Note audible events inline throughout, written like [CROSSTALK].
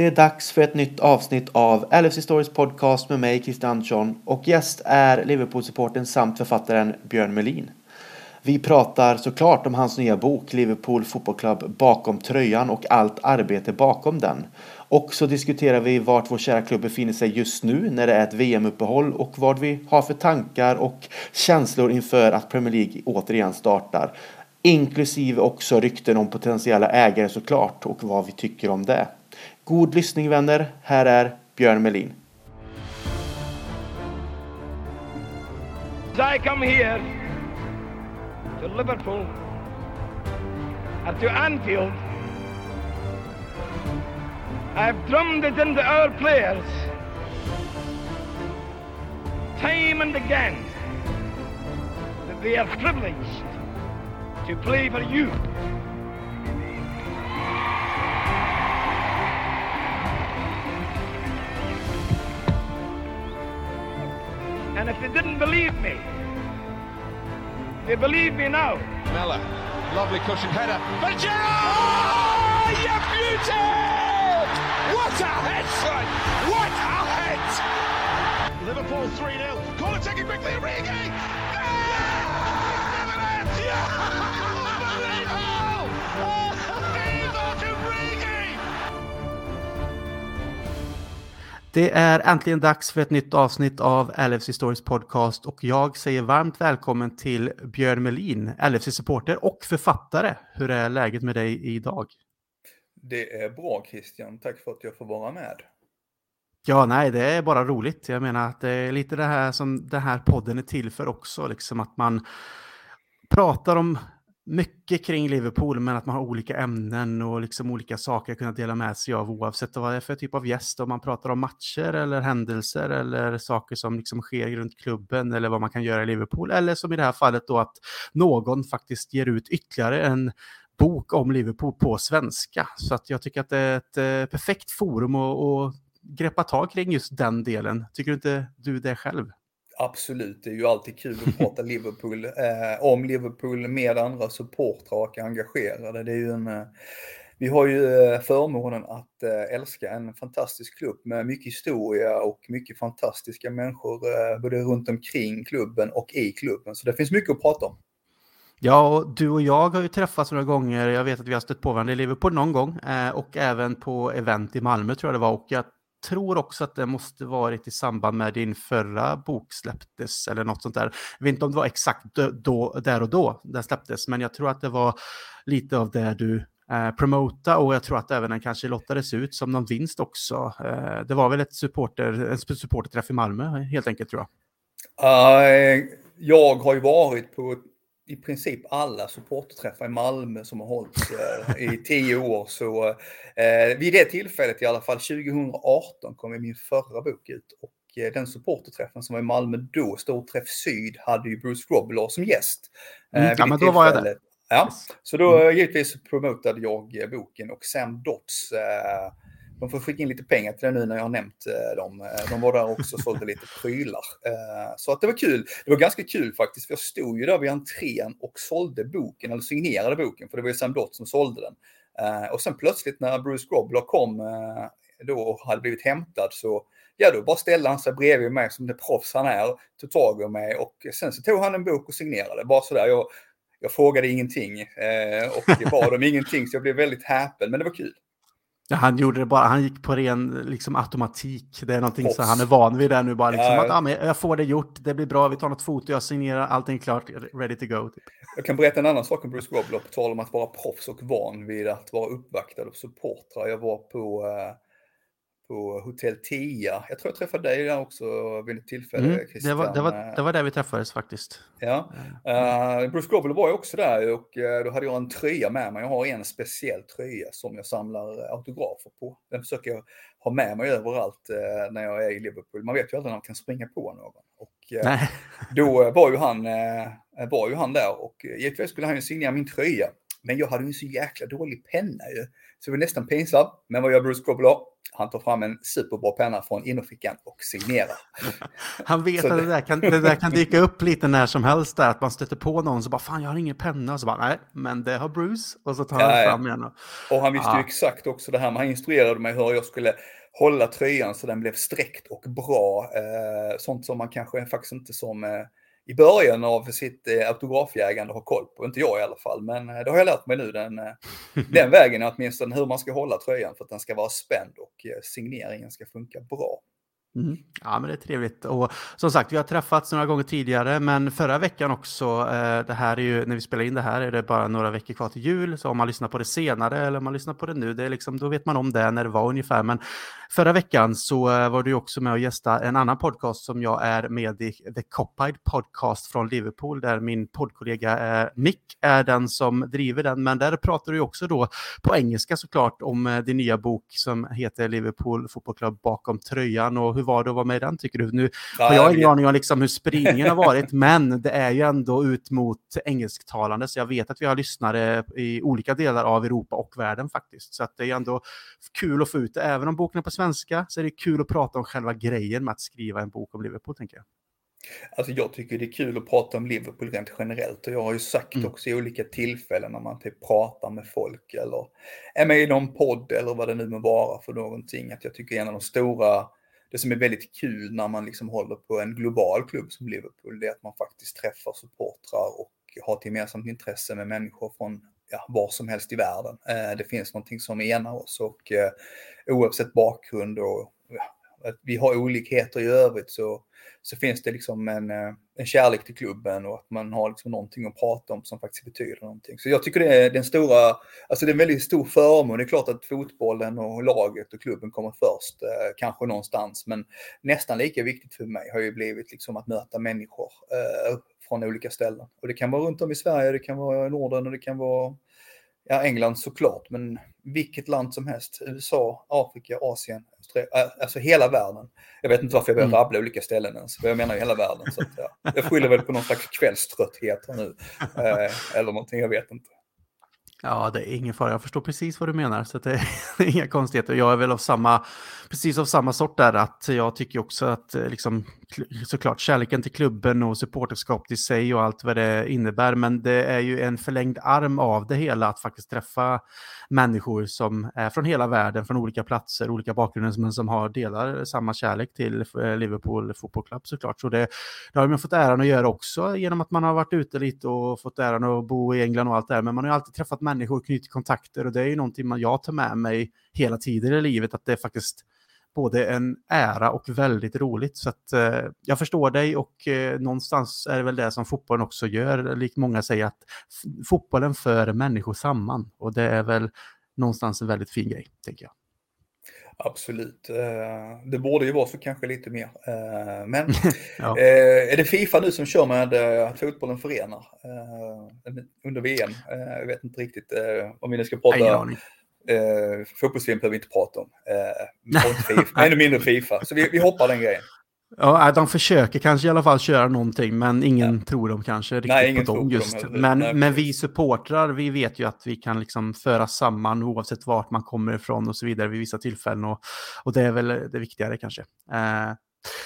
Det är dags för ett nytt avsnitt av LFC Stories podcast med mig Christian Andersson och gäst är Liverpool-supporten samt författaren Björn Melin. Vi pratar såklart om hans nya bok Liverpool Football Club bakom tröjan och allt arbete bakom den. Och så diskuterar vi vart vår kära klubb befinner sig just nu när det är ett VM-uppehåll och vad vi har för tankar och känslor inför att Premier League återigen startar. Inklusive också rykten om potentiella ägare såklart och vad vi tycker om det. God lyssning vänner, här är Björn Melin. I come here to Liverpool and to Anfield, I've drummed it into our players time and again that they are privileged to play for you. And if they didn't believe me, they believe me now. Mella, lovely cushion header. For Gerrard! Oh, you beauty! What a head! What a head! Liverpool 3 0. Call it taking quickly, Origi! Yeah! Unbelievable! Det är äntligen dags för ett nytt avsnitt av LFC Stories podcast och jag säger varmt välkommen till Björn Melin, LFC-supporter och författare. Hur är läget med dig idag? Det är bra Christian, tack för att jag får vara med. Ja, nej, det är bara roligt. Jag menar att det är lite det här som den här podden är till för också, liksom att man pratar om mycket kring Liverpool, men att man har olika ämnen och liksom olika saker att kunna dela med sig av oavsett vad det är för typ av gäst. Om man pratar om matcher eller händelser eller saker som liksom sker runt klubben eller vad man kan göra i Liverpool. Eller som i det här fallet då att någon faktiskt ger ut ytterligare en bok om Liverpool på svenska. Så att jag tycker att det är ett eh, perfekt forum att, att greppa tag kring just den delen. Tycker inte du det själv? Absolut, det är ju alltid kul att prata Liverpool, [LAUGHS] eh, om Liverpool med andra supportrar och engagerade. Det är ju en, eh, vi har ju eh, förmånen att eh, älska en fantastisk klubb med mycket historia och mycket fantastiska människor både runt omkring klubben och i klubben. Så det finns mycket att prata om. Ja, och du och jag har ju träffats några gånger. Jag vet att vi har stött på varandra i Liverpool någon gång och även på event i Malmö tror jag det var. Och jag tror också att det måste varit i samband med din förra bok släpptes eller något sånt där. Jag vet inte om det var exakt då, där och då den släpptes, men jag tror att det var lite av det du eh, promota och jag tror att även den kanske lottades ut som någon vinst också. Eh, det var väl ett supporter, en supporterträff i Malmö helt enkelt tror jag. Uh, jag har ju varit på i princip alla supporterträffar i Malmö som har hållits uh, i tio år. Så uh, vid det tillfället i alla fall, 2018, kom min förra bok ut. Och uh, den supporterträffen som var i Malmö då, Storträff Syd, hade ju Bruce Grobbelaar som gäst. Mm, ja, men då var jag där. Ja, så då mm. givetvis promotade jag boken och Sam Dots de får skicka in lite pengar till det nu när jag har nämnt eh, dem. Eh, de var där också och sålde lite prylar. Eh, så att det var kul. Det var ganska kul faktiskt, för jag stod ju där vid entrén och sålde boken, eller signerade boken, för det var ju Sam Dott som sålde den. Och sen plötsligt när Bruce Grobler kom då och hade blivit hämtad så ja, då bara ställde han sig bredvid mig som det proffs han är, tog tag i mig och sen så tog han en bok och signerade. Bara sådär. Jag, jag frågade ingenting och bad om ingenting så jag blev väldigt häpen, men det var kul. Ja, han gjorde det bara, han gick på ren liksom, automatik. Det är någonting som han är van vid där nu bara. Liksom, ja. att, ah, men jag får det gjort, det blir bra, vi tar något foto, jag signerar, allting klart, ready to go. Typ. Jag kan berätta en annan sak om Bruce Grobbelaar, på tal om att vara proffs och van vid att vara uppvaktad av supportrar. Jag var på uh, på Hotell Tia. Jag tror jag träffade dig där också vid ett tillfälle. Mm, det, var, det, var, det var där vi träffades faktiskt. Ja. Uh, Bruce Grobbelaar var ju också där och uh, då hade jag en tröja med mig. Jag har en speciell tröja som jag samlar autografer på. Den försöker jag ha med mig överallt uh, när jag är i Liverpool. Man vet ju aldrig när man kan springa på någon. Och då var ju, han, var ju han där och givetvis skulle han ju signera min tröja. Men jag hade ju en så jäkla dålig penna ju. Så det var nästan pinsamt. Men vad gör Bruce Grobbelaar? Han tar fram en superbra penna från innerfickan och signerar. [LAUGHS] Han vet att det där, kan, det där kan dyka upp lite när som helst där, att man stöter på någon så bara fan jag har ingen penna och så bara nej, men det har Bruce och så tar han ja, fram igen. Och, och han visste ja. ju exakt också det här, men han instruerade mig hur jag skulle hålla tröjan så den blev sträckt och bra. Eh, sånt som man kanske faktiskt inte som eh, i början av sitt eh, autografjägande har koll på. Inte jag i alla fall, men eh, det har jag lärt mig nu den, eh, [LAUGHS] den vägen, åtminstone hur man ska hålla tröjan för att den ska vara spänd och signeringen ska funka bra. Mm. Ja, men det är trevligt. Och som sagt, vi har träffats några gånger tidigare, men förra veckan också, eh, det här är ju, när vi spelar in det här är det bara några veckor kvar till jul, så om man lyssnar på det senare eller om man lyssnar på det nu, det är liksom, då vet man om det när det var ungefär. Men förra veckan så eh, var du också med och gästa en annan podcast som jag är med i, The Copied Podcast från Liverpool, där min poddkollega eh, Mick är den som driver den, men där pratar du också då på engelska såklart om eh, din nya bok som heter Liverpool Fotboll Club bakom tröjan och hur var det att vara med i den tycker du? Nu har jag ingen aning om liksom hur spridningen har varit, [LAUGHS] men det är ju ändå ut mot engelsktalande, så jag vet att vi har lyssnare i olika delar av Europa och världen faktiskt. Så att det är ändå kul att få ut det. Även om boken är på svenska så är det kul att prata om själva grejen med att skriva en bok om Liverpool, tänker jag. Alltså jag tycker det är kul att prata om Liverpool rent generellt och jag har ju sagt mm. också i olika tillfällen när man typ pratar med folk eller är med i någon podd eller vad det nu må vara för någonting att jag tycker en av de stora det som är väldigt kul när man liksom håller på en global klubb som Liverpool, det är att man faktiskt träffar supportrar och har ett gemensamt intresse med människor från ja, var som helst i världen. Eh, det finns någonting som enar oss och eh, oavsett bakgrund och att vi har olikheter i övrigt så så finns det liksom en, eh, en kärlek till klubben och att man har liksom någonting att prata om som faktiskt betyder någonting. Så jag tycker det är den stora, alltså det är en väldigt stor förmån. Det är klart att fotbollen och laget och klubben kommer först, eh, kanske någonstans, men nästan lika viktigt för mig har ju blivit liksom att möta människor eh, från olika ställen. Och det kan vara runt om i Sverige, det kan vara i Norden och det kan vara ja, England såklart, men vilket land som helst. USA, Afrika, Asien, alltså hela världen. Jag vet inte varför jag börjar mm. rabbla olika ställen ens, för jag menar ju hela världen. Så att, ja. Jag skyller väl på någon slags kvällströtthet här nu. Eh, eller någonting, jag vet inte. Ja, det är ingen fara. Jag förstår precis vad du menar, så [LAUGHS] det är inga konstigheter. Jag är väl av samma, precis av samma sort där, att jag tycker också att eh, liksom, såklart kärleken till klubben och supporterskapet i sig och allt vad det innebär, men det är ju en förlängd arm av det hela att faktiskt träffa människor som är från hela världen, från olika platser, olika bakgrunder, men som har delar samma kärlek till eh, Liverpool Football Club såklart. Så det, det har man fått äran att göra också genom att man har varit ute lite och fått äran att bo i England och allt det här, men man har ju alltid träffat människor knyter kontakter och det är ju någonting man, jag tar med mig hela tiden i livet, att det är faktiskt både en ära och väldigt roligt. Så att, eh, jag förstår dig och eh, någonstans är det väl det som fotbollen också gör. Likt många säger att fotbollen för människor samman och det är väl någonstans en väldigt fin grej, tänker jag. Absolut. Eh, det borde ju vara så kanske lite mer. Eh, men [LAUGHS] ja. Eh, är det Fifa nu som kör med att fotbollen förenar under VM? Jag vet inte riktigt om vi nu ska prata Eh, fotbolls behöver vi inte prata om. [LAUGHS] Ännu mindre Fifa. Så vi, vi hoppar den grejen. Ja, de försöker kanske i alla fall köra någonting, men ingen ja. tror dem kanske riktigt Nej, ingen på dem just. Dem men, Nej, men vi supportrar, vi vet ju att vi kan liksom föra samman oavsett vart man kommer ifrån och så vidare vid vissa tillfällen. Och, och det är väl det viktigare kanske. Eh,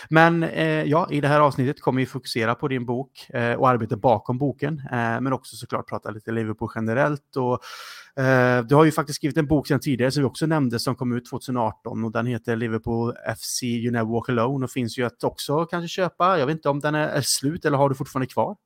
men eh, ja, i det här avsnittet kommer vi fokusera på din bok eh, och arbetet bakom boken, eh, men också såklart prata lite Liverpool generellt. Och, eh, du har ju faktiskt skrivit en bok sedan tidigare som vi också nämnde som kom ut 2018 och den heter Liverpool FC You Never Walk Alone och finns ju att också kanske köpa. Jag vet inte om den är, är slut eller har du fortfarande kvar?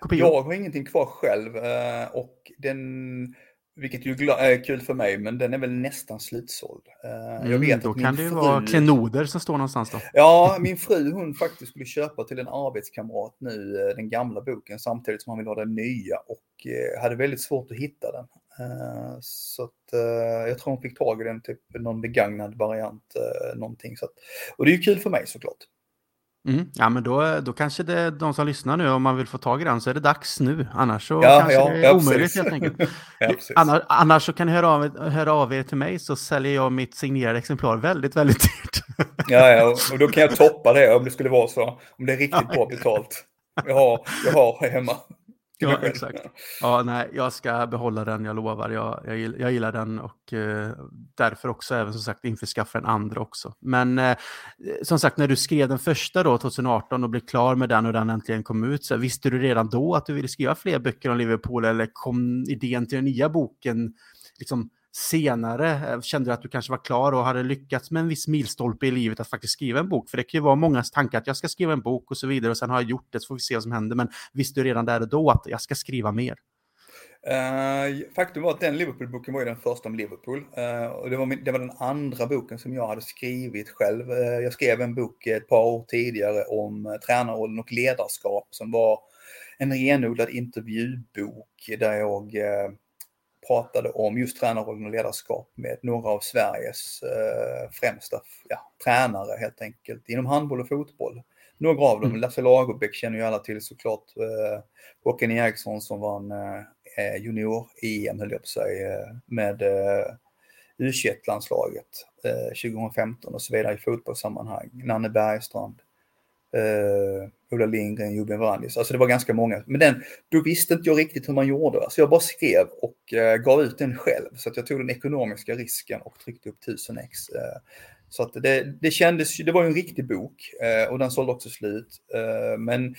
Kopier. Jag har ingenting kvar själv eh, och den vilket ju är kul för mig, men den är väl nästan slutsåld. Eh, jag vet mm, då kan det ju fru... vara klenoder som står någonstans då. Ja, min fru hon faktiskt skulle köpa till en arbetskamrat nu eh, den gamla boken samtidigt som han vill ha den nya och eh, hade väldigt svårt att hitta den. Så att jag tror hon fick tag i den, typ någon begagnad variant, någonting. Så att, och det är ju kul för mig såklart. Mm. Ja, men då, då kanske det de som lyssnar nu, om man vill få tag i den, så är det dags nu. Annars så ja, kanske ja, det är ja, omöjligt helt enkelt. [LAUGHS] annars, annars, så kan ni höra av, höra av er till mig så säljer jag mitt signerade exemplar väldigt, väldigt dyrt. ja, ja, och då kan jag toppa det om det skulle vara så. Om det är riktigt [LAUGHS] bra betalt. Jag har, jag har hemma. Ja, exakt. Ja, nej, jag ska behålla den, jag lovar. Jag, jag, jag gillar den och eh, därför också även som sagt införskaffa en andra också. Men eh, som sagt, när du skrev den första då, 2018 och blev klar med den och den äntligen kom ut, så visste du redan då att du ville skriva fler böcker om Liverpool eller kom idén till den nya boken liksom senare? Eh, kände du att du kanske var klar och hade lyckats med en viss milstolpe i livet att faktiskt skriva en bok? För det kan ju vara mångas tankar att jag ska skriva en bok och så vidare och sen har jag gjort det så får vi se vad som händer. Men visste du redan där och då att jag ska skriva mer? Uh, faktum var att den Liverpool-boken var ju den första om Liverpool. Uh, och det var, min, det var den andra boken som jag hade skrivit själv. Uh, jag skrev en bok ett par år tidigare om uh, tränarrollen och ledarskap som var en renodlad intervjubok där jag pratade om just tränarrollen och ledarskap med några av Sveriges eh, främsta ja, tränare helt enkelt inom handboll och fotboll. Några av dem, mm. Lasse Lagerbäck känner ju alla till såklart. Eh, Håkan Eriksson som vann eh, junior-EM, höll jag på att säga, med eh, U21-landslaget eh, 2015 och så vidare i fotbollssammanhang. Nanne Bergstrand eh, Ola Lindgren, Jubin Vrandis. Alltså det var ganska många. Men den, då visste inte jag riktigt hur man gjorde. Så jag bara skrev och eh, gav ut den själv. Så att jag tog den ekonomiska risken och tryckte upp 1000 ex. Eh, så att det, det kändes, det var ju en riktig bok eh, och den sålde också slut. Eh, men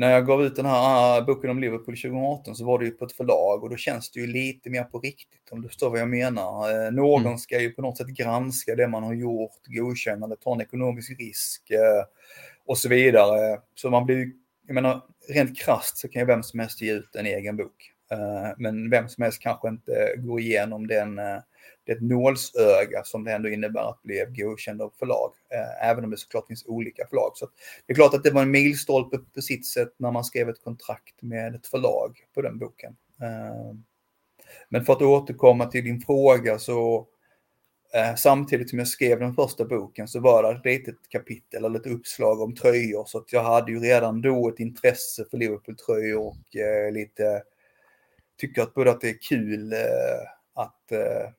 när jag gav ut den här ah, boken om Liverpool 2018 så var det ju på ett förlag och då känns det ju lite mer på riktigt om du förstår vad jag menar. Eh, någon mm. ska ju på något sätt granska det man har gjort, godkänna det, ta en ekonomisk risk eh, och så vidare. Så man blir, jag menar, rent krast så kan ju vem som helst ge ut en egen bok. Eh, men vem som helst kanske inte går igenom den, det nålsöga som det ändå innebär att bli godkänd av förlag. Eh, även om det såklart finns olika förlag. Så det är klart att det var en milstolpe på sitt sätt när man skrev ett kontrakt med ett förlag på den boken. Eh, men för att återkomma till din fråga så eh, samtidigt som jag skrev den första boken så var det ett litet kapitel eller ett uppslag om tröjor så att jag hade ju redan då ett intresse för Liverpool-tröjor och eh, lite tycker att både att det är kul eh, att eh,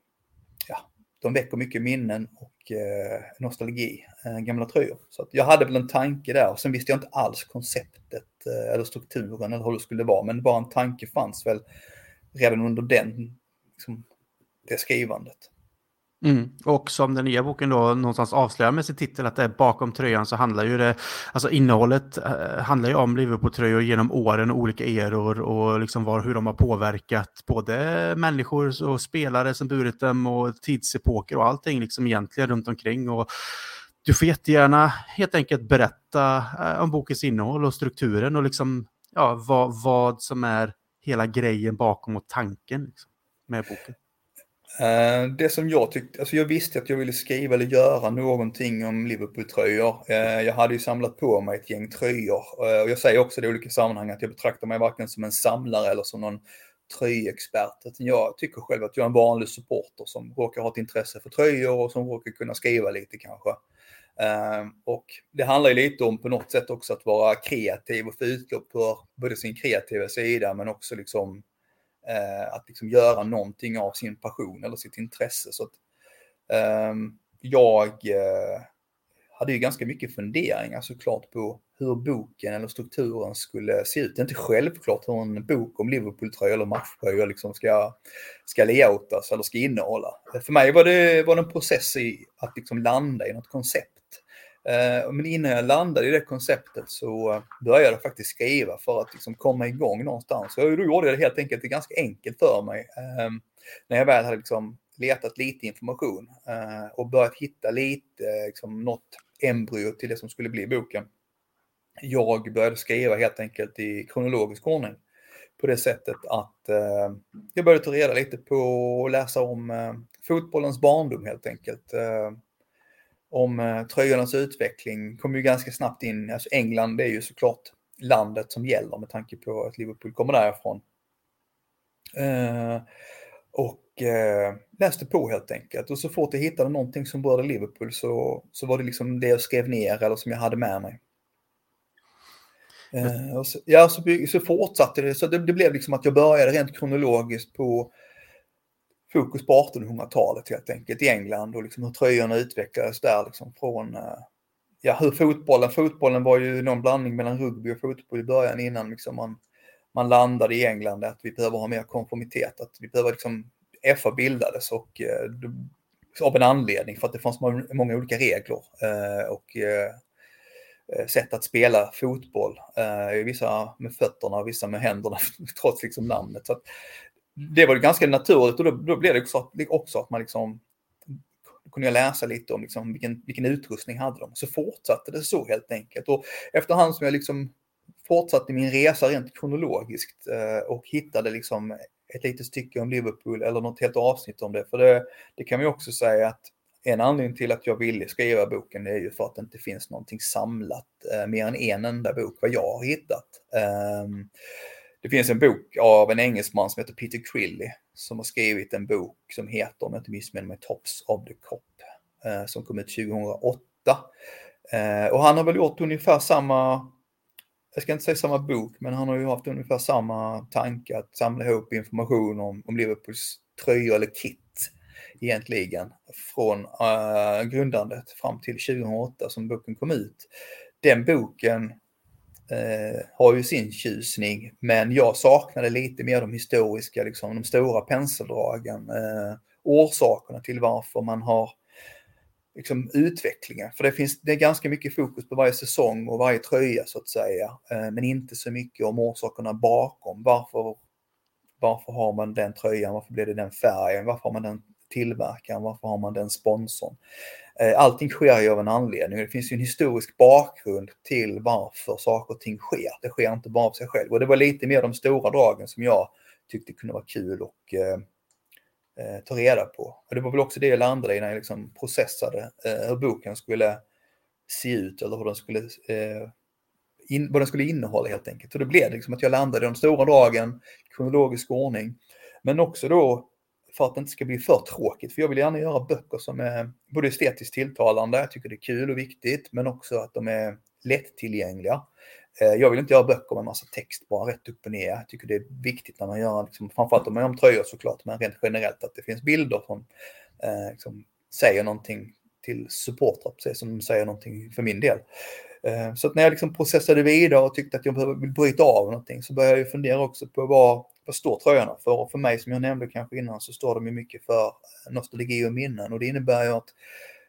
de väcker mycket minnen och eh, nostalgi, eh, gamla tröjor. Så att jag hade väl en tanke där. Sen visste jag inte alls konceptet eh, eller strukturen eller hur det skulle vara, men bara en tanke fanns väl redan under den, liksom, det skrivandet. Mm. Och som den nya boken då någonstans avslöjar med sin titel att det är bakom tröjan så handlar ju det, alltså innehållet eh, handlar ju om Liverpool-tröjor genom åren och olika eror och liksom var, hur de har påverkat både människor och spelare som burit dem och tidsepoker och allting liksom egentligen runt omkring. Och du får jättegärna helt enkelt berätta eh, om bokens innehåll och strukturen och liksom ja, vad, vad som är hela grejen bakom och tanken liksom, med boken? Eh, det som jag tyckte, alltså jag visste att jag ville skriva eller göra någonting om Liverpool-tröjor. Eh, jag hade ju samlat på mig ett gäng tröjor. Eh, och jag säger också det i olika sammanhang att jag betraktar mig varken som en samlare eller som någon tröjexpert. Jag tycker själv att jag är en vanlig supporter som råkar ha ett intresse för tröjor och som råkar kunna skriva lite kanske. Och det handlar ju lite om på något sätt också att vara kreativ och få utlopp för både sin kreativa sida men också liksom eh, att liksom göra någonting av sin passion eller sitt intresse. Så att, eh, jag eh, hade ju ganska mycket funderingar såklart på hur boken eller strukturen skulle se ut. Det är inte självklart hur en bok om Liverpool-tröjor eller matchtröjor liksom ska, ska layoutas eller ska innehålla. För mig var det, var det en process i att liksom landa i något koncept. Eh, men innan jag landade i det konceptet så eh, började jag faktiskt skriva för att liksom komma igång någonstans. Och då gjorde jag det helt enkelt ganska enkelt för mig. Ehm, när jag väl hade liksom letat lite information eh, och börjat hitta lite, liksom något embryo till det som skulle bli boken. Jag började skriva helt enkelt i kronologisk ordning på det sättet att eh, jag började ta reda lite på och läsa om fotbollens barndom helt enkelt om eh, tröjornas utveckling kom ju ganska snabbt in. Alltså England är ju såklart landet som gäller med tanke på att Liverpool kommer därifrån. Eh, och eh, läste på helt enkelt. Och så fort jag hittade någonting som berörde Liverpool så, så var det liksom det jag skrev ner eller som jag hade med mig. Eh, så, ja, så, så fortsatte det. Så det, det blev liksom att jag började rent kronologiskt på fokus på 1800-talet helt enkelt i England och liksom hur tröjorna utvecklades där liksom från eh, ja, hur fotbollen, fotbollen var ju någon blandning mellan rugby och fotboll i början innan liksom man, man landade i England att vi behöver ha mer konformitet, att vi behöver liksom, FA bildades och eh, av en anledning för att det fanns många olika regler eh, och eh, eh sätt att spela fotboll. Eh, vissa med fötterna, vissa med händerna, [LAUGHS] trots liksom namnet. Så Mm. det var ganska naturligt och då, då blev det också, också att man liksom kunde jag läsa lite om liksom vilken, vilken utrustning hade de. Så fortsatte det så helt enkelt. Och efterhand som jag liksom fortsatte min resa rent kronologiskt eh, och hittade liksom ett litet stycke om Liverpool eller något helt avsnitt om det. För det, det kan vi också säga att en anledning till att jag ville skriva boken är ju för att det inte finns någonting samlat, eh, mer än en enda bok vad jag har hittat. Eh, det finns en bok av en engelsman som heter Peter Crilly som har skrivit en bok som heter, om jag inte missminner mig, Tops of the Cop, eh, som kom ut 2008. Eh, och han har väl gjort ungefär samma, jag ska inte säga samma bok, men han har ju haft ungefär samma tanke att samla ihop information om, om Liverpools tröjor eller kit egentligen från eh, grundandet fram till 2008 som boken kom ut. Den boken eh, har ju sin tjusning, men jag saknade lite mer de historiska, liksom, de stora penseldragen, eh, orsakerna till varför man har liksom, utvecklingen. För det finns det är ganska mycket fokus på varje säsong och varje tröja så att säga, eh, men inte så mycket om orsakerna bakom. Varför, varför har man den tröjan? Varför blir det den färgen? Varför har man den tillverkaren? Varför har man den sponsorn? Eh, allting sker ju av en anledning. Det finns ju en historisk bakgrund till varför saker och ting sker. Det sker inte bara av sig själv. Och det var lite mer de stora dragen som jag tyckte kunde vara kul och eh, eh, ta reda på. Och det var väl också det jag landade i när jag liksom processade eh, hur boken skulle se ut eller hur den skulle, eh, in, vad den skulle innehålla helt enkelt. Och det blev liksom att jag landade i de stora dragen, kronologisk ordning. Men också då för att det inte ska bli för tråkigt. För jag vill gärna göra böcker som är både estetiskt tilltalande, jag tycker det är kul och viktigt, men också att de är lättillgängliga. Eh, jag vill inte göra böcker med massa text bara rätt upp och ner. Jag tycker det är viktigt när man gör, liksom, framförallt om man gör om tröjor såklart, men rent generellt att det finns bilder som eh, liksom, säger någonting till supportrar, precis som säger någonting för min del. Eh, så att när jag liksom processade vidare och tyckte att jag vill bryta av någonting så började jag fundera också på vad, vad står tröjorna för? Och för mig som jag nämnde kanske innan så står de ju mycket för eh, nostalgi och minnen och det innebär ju att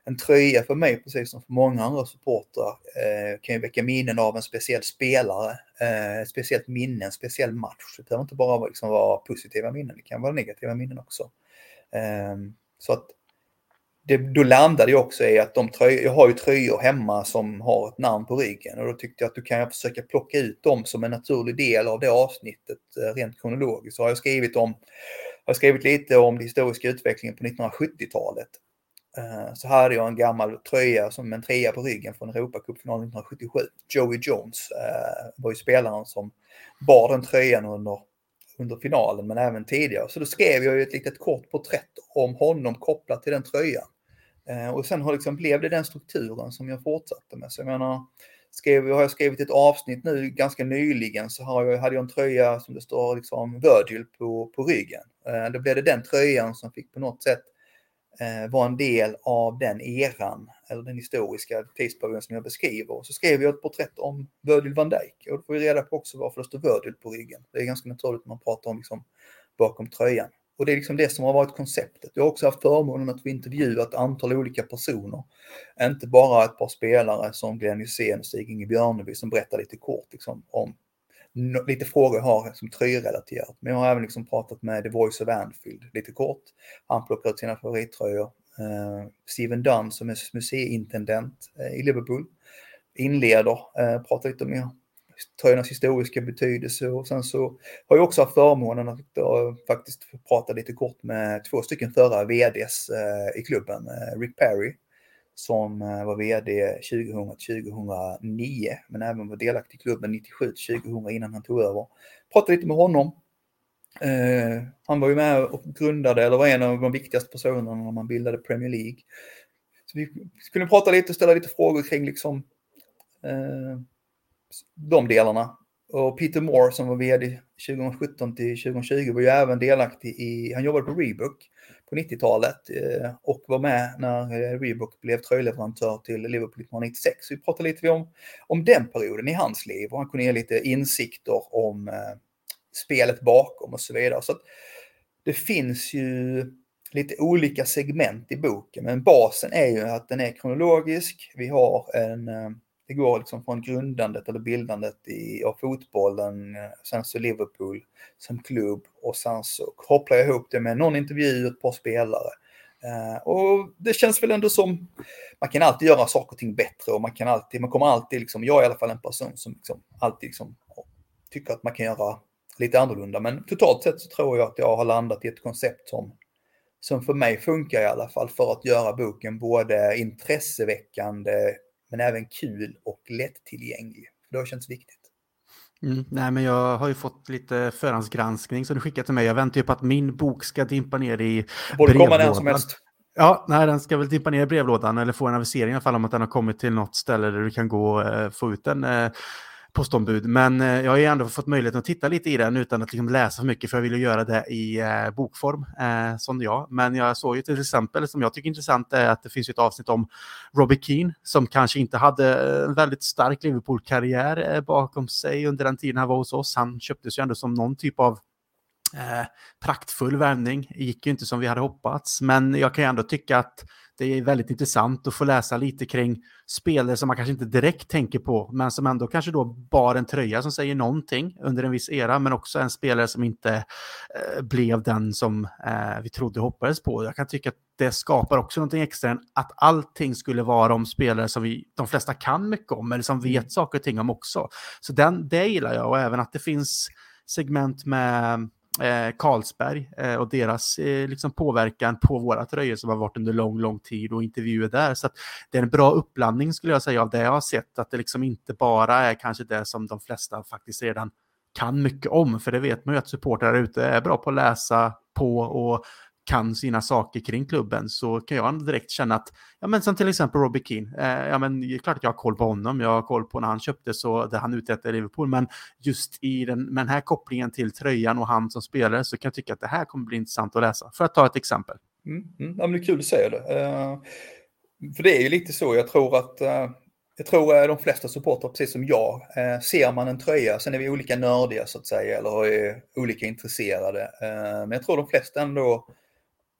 en tröja för mig, precis som för många andra supportrar, eh, kan ju väcka minnen av en speciell spelare, eh, ett speciellt minne, en speciell match. Det behöver inte bara liksom vara positiva minnen, det kan vara negativa minnen också. Eh, så att det, då landade jag också i att de tröjor, jag har ju tröjor hemma som har ett namn på ryggen och då tyckte jag att du kan försöka plocka ut dem som en naturlig del av det avsnittet eh, rent kronologiskt. Så har jag skrivit om, har skrivit lite om den historiska utvecklingen på 1970-talet. Eh, så här hade jag en gammal tröja som en trea på ryggen från Europacupfinalen 1977. Joey Jones eh, var ju spelaren som bar den tröjan under under finalen men även tidigare. Så då skrev jag ju ett litet kort porträtt om honom kopplat till den tröjan. Eh, och sen har liksom, blev det den strukturen som jag fortsatte med. Så jag menar, skrev, har jag skrivit ett avsnitt nu ganska nyligen så har jag, hade jag en tröja som det står liksom Virgil på, på ryggen. Eh, då blev det den tröjan som fick på något sätt eh, vara en del av den eran, eller den historiska tidsperioden som jag beskriver. Och så skrev jag ett porträtt om Virgil van Dijk och då får vi reda på också varför det står Virgil på ryggen. Det är ganska naturligt när man pratar om liksom, bakom tröjan. Och det är liksom det som har varit konceptet. Jag har också haft förmånen att få intervjua ett antal olika personer. Inte bara ett par spelare som Glenn Hysén och Stig-Inge Björneby som berättar lite kort liksom, om lite frågor jag har som tröjrelaterat. Men jag har även liksom pratat med The Voice of Anfield lite kort. Han plockar ut sina favorittröjor. Eh, Steven Dunn som är museiintendent eh, i Liverpool inleder, eh, pratar lite mer tröjornas historiska betydelse och sen så har jag också haft förmånen att uh, faktiskt prata lite kort med två stycken förra VDs eh, i klubben, eh, Rick Perry som var VD 2000-2009 men även var delaktig i klubben 97-2000 innan han tog över. Pratade lite med honom. Eh, han var ju med och grundade, eller var en av de viktigaste personerna när man bildade Premier League. Så vi skulle prata lite och ställa lite frågor kring liksom eh, de delarna. Och Peter Moore som var VD 2017 till 2020 var ju även delaktig i, han jobbade på Reebok på 90-talet eh, och var med när Rebook Reebok blev tröjleverantör till Liverpool 1996. Så Vi pratade lite om, om den perioden i hans liv och han kunde ge lite insikter om, eh, spelet bakom och så vidare. Så det finns ju lite olika segment i boken, men basen är ju att den är kronologisk. Vi har en, eh, det går liksom från grundandet eller bildandet i, av fotbollen, eh, sen så Liverpool som klubb och sen så kopplar jag ihop det med någon intervju, ett par spelare. Uh, och det känns väl ändå som, man kan alltid göra saker och ting bättre och man kan alltid, man kommer alltid liksom, jag är i alla fall en person som liksom alltid liksom tycker att man kan göra lite annorlunda. Men totalt sett så tror jag att jag har landat i ett koncept som, som för mig funkar i alla fall för att göra boken både intresseväckande men även kul och lättillgänglig. Det har känts viktigt. Mm, nej, men jag har ju fått lite förhandsgranskning som du skickat till mig. Jag väntar ju på att min bok ska dimpa ner i Borde komma när som helst. Ja, nej, den ska väl dimpa ner i brevlådan eller få en avisering i alla fall om att den har kommit till något ställe där du kan gå och eh, få ut den. Postombud. Men eh, jag har ju ändå fått möjlighet att titta lite i den utan att liksom läsa för mycket för jag ville göra det i eh, bokform eh, som jag. Men jag såg ju till exempel, som jag tycker är intressant, är att det finns ett avsnitt om Robbie Keane som kanske inte hade eh, en väldigt stark Liverpool-karriär eh, bakom sig under den tiden han var hos oss. Han köptes ju ändå som någon typ av Eh, praktfull värvning. gick ju inte som vi hade hoppats, men jag kan ju ändå tycka att det är väldigt intressant att få läsa lite kring spelare som man kanske inte direkt tänker på, men som ändå kanske då bar en tröja som säger någonting under en viss era, men också en spelare som inte eh, blev den som eh, vi trodde hoppades på. Jag kan tycka att det skapar också någonting extra än att allting skulle vara om spelare som vi, de flesta kan mycket om, eller som vet mm. saker och ting om också. Så den, det gillar jag och även att det finns segment med eh, Carlsberg eh, och deras eh, liksom påverkan på våra tröjor som har varit under lång, lång tid och intervjuer där. Så det är en bra uppblandning skulle jag säga av det jag har sett, att det liksom inte bara är kanske det som de flesta faktiskt redan kan mycket om, för det vet man ju att supportrar ute är bra på att läsa på och kan sina saker kring klubben så kan jag direkt känna att, ja men som till exempel Robbie Keane, eh, ja men det är klart att jag har koll på honom, jag har koll på när han köptes och det han uträttade i Liverpool, men just i den, med den här kopplingen till tröjan och han som spelare så kan jag tycka att det här kommer bli intressant att läsa, för att ta ett exempel. Mm, mm. Ja, men det är kul att säga det. Uh, för det är ju lite så, jag tror att uh, jag tror eh, de flesta supportrar, precis som jag, eh, ser man en tröja, sen är vi olika nördiga så att säga, eller är olika intresserade. Eh, men jag tror de flesta ändå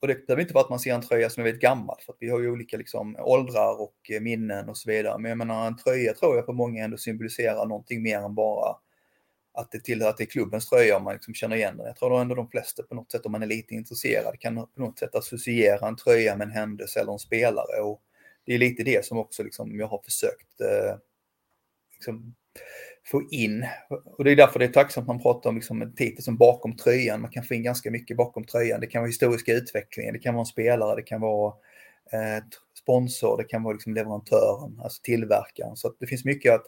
och det behöver inte vara att man ser en tröja som är väldigt gammal, för att vi har ju olika liksom, åldrar och eh, minnen och så vidare. Men jag menar, en tröja tror jag på många ändå symboliserar någonting mer än bara att det tillhör att det är klubbens tröja om man liksom känner igen den. Jag tror ändå de flesta på något sätt, om man är lite intresserad, kan på något sätt associera en tröja med en händelse eller en spelare. Och det är lite det som också liksom jag har försökt eh, liksom, få in. Och det är därför det är tacksamt att man pratar om liksom en titel som bakom tröjan. Man kan få in ganska mycket bakom tröjan. Det kan vara historiska utvecklingen, det kan vara en spelare, det kan vara eh, sponsor, det kan vara liksom leverantören, alltså tillverkaren. Så det finns mycket att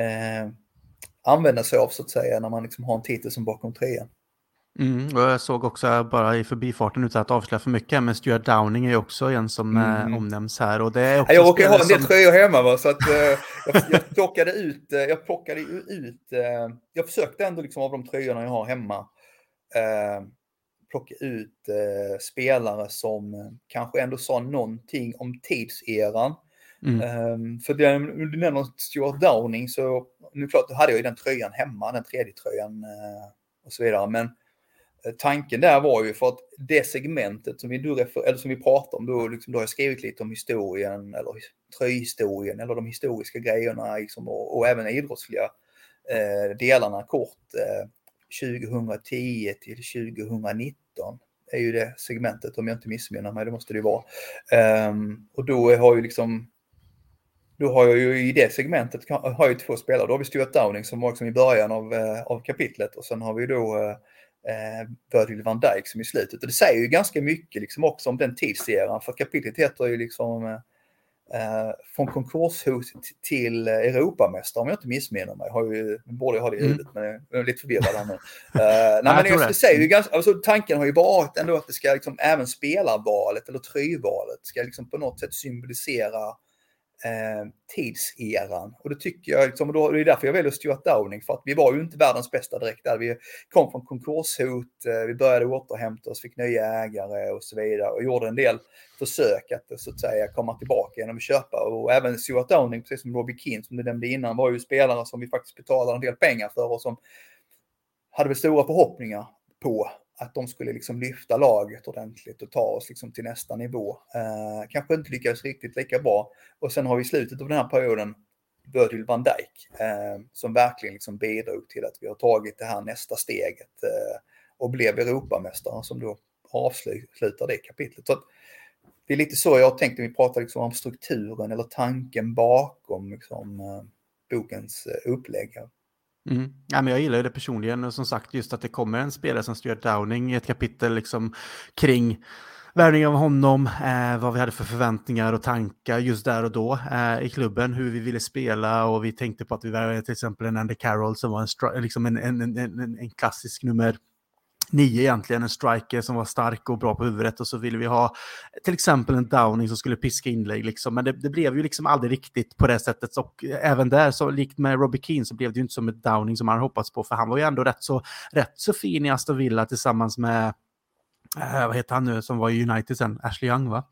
eh, använda sig av så att säga när man liksom har en titel som bakom tröjan. Mm, och jag såg också bara i förbifarten utan att avslöja för mycket, men Stuart Downing är också en som eh, mm. omnämns här. Och det är också jag råkar ha en del som... tröjor hemma va? så att uh, jag, jag, plockade ut, uh, jag plockade ut, uh, jag försökte ändå liksom av de tröjorna jag har hemma plocka ut spelare som kanske ändå sa någonting om tidseran. Mm. Um, för det, du nämner Stuart Downing så, nu klart, då hade jag ju den tröjan hemma, den tredje tröjan och så vidare. Men Eh, tanken där var ju för att det segmentet som vi, du refer, eller som vi pratar om, då, liksom, då har jag skrivit lite om historien eller tröjhistorien eller de historiska grejerna liksom, och, och även idrottsliga eh, delarna kort. Eh, 2010 till 2019 är ju det segmentet om jag inte missminner mig, det måste det ju vara. Um, och då har ju liksom då har jag ju i det segmentet har jag två spelare. Då har vi Stuart Downing som var liksom i början av, eh, av kapitlet och sen har vi då eh, eh, eh, Virgil van Dijk som i slutet. Och det säger ju ganska mycket liksom också om den tidseran, för kapitlet heter ju liksom eh, Från konkurshot till Europamästare om jag inte missminner mig. Har ju, borde jag ha det i mm. huvudet mm. men jag är lite förvirrad här nu. [LAUGHS] Uh, nej, men jag, det säger ju ganska, alltså, tanken har ju varit ändå att det ska liksom, även spelarvalet eller tröjvalet ska liksom på något sätt symbolisera eh, tidseran. Och det tycker jag, liksom, och då, det är därför jag väljer Stuart Downing, för att vi var ju inte världens bästa direkt där. Vi kom från konkurshot, eh, vi började återhämta oss, fick nya ägare och så vidare och gjorde en del försök att så att säga komma tillbaka genom att köpa. Och även Stuart Downing, precis som Robbie Keane som du nämnde innan, var ju spelare som vi faktiskt betalade en del pengar för och som hade väl stora förhoppningar på att de skulle liksom lyfta laget ordentligt och ta oss liksom till nästa nivå. Eh, kanske inte lyckades riktigt lika bra. Och sen har vi i slutet av den här perioden Virgil van Dijk eh, som verkligen liksom bidrog till att vi har tagit det här nästa steget eh, och blev Europamästare som då avslutar det kapitlet. Så det är lite så jag tänkte, vi pratar liksom om strukturen eller tanken bakom liksom, eh, bokens eh, upplägg. Mm. Ja, men jag gillar det personligen och som sagt just att det kommer en spelare som Stuart Downing i ett kapitel liksom kring värvning av honom, eh, vad vi hade för förväntningar och tankar just där och då eh, i klubben, hur vi ville spela och vi tänkte på att vi värvade till exempel en Andy Carroll som var en, liksom en, en, en, en klassisk nummer nio egentligen, en striker som var stark och bra på huvudet och så ville vi ha till exempel en Downing som skulle piska inlägg liksom. Men det, det, blev ju liksom aldrig riktigt på det sättet och även där så likt med Robbie Keane så blev det ju inte som ett Downing som man hoppats på för han var ju ändå rätt så, rätt så fin i Aston Villa tillsammans med Uh, vad heter han nu som var i United sen? Ashley Young va?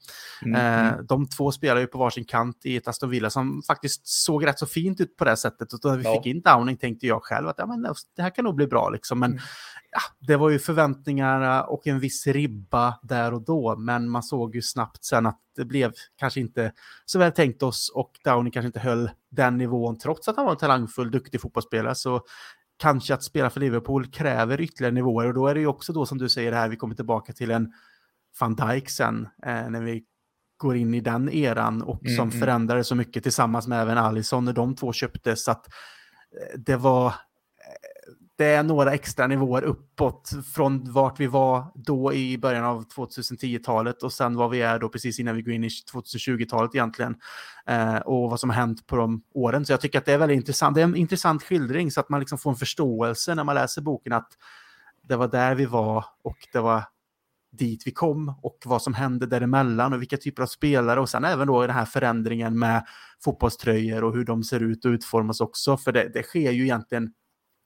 Mm. Uh, de två spelar ju på varsin kant i ett Aston Villa som faktiskt såg rätt så fint ut på det sättet. Och när vi ja. fick in Downing tänkte jag själv att ja, men det här kan nog bli bra liksom. Men mm. ja, det var ju förväntningar och en viss ribba där och då. Men man såg ju snabbt sen att det blev kanske inte så väl tänkt oss och Downing kanske inte höll den nivån trots att han var en talangfull, duktig fotbollsspelare. Så kanske att spela för Liverpool kräver ytterligare nivåer och då är det ju också då som du säger här, vi kommer tillbaka till en van Dijk sen eh, när vi går in i den eran och mm, som mm. förändrade så mycket tillsammans med även Alisson när de två köptes. Så att eh, det var det är några extra nivåer uppåt från vart vi var då i början av 2010-talet och sen vad vi är då precis innan vi går in i 2020-talet egentligen. Eh, och vad som har hänt på de åren. Så jag tycker att det är väldigt intressant. Det är en intressant skildring så att man liksom får en förståelse när man läser boken att det var där vi var och det var dit vi kom och vad som hände däremellan och vilka typer av spelare och sen även då den här förändringen med fotbollströjor och hur de ser ut och utformas också. För det, det sker ju egentligen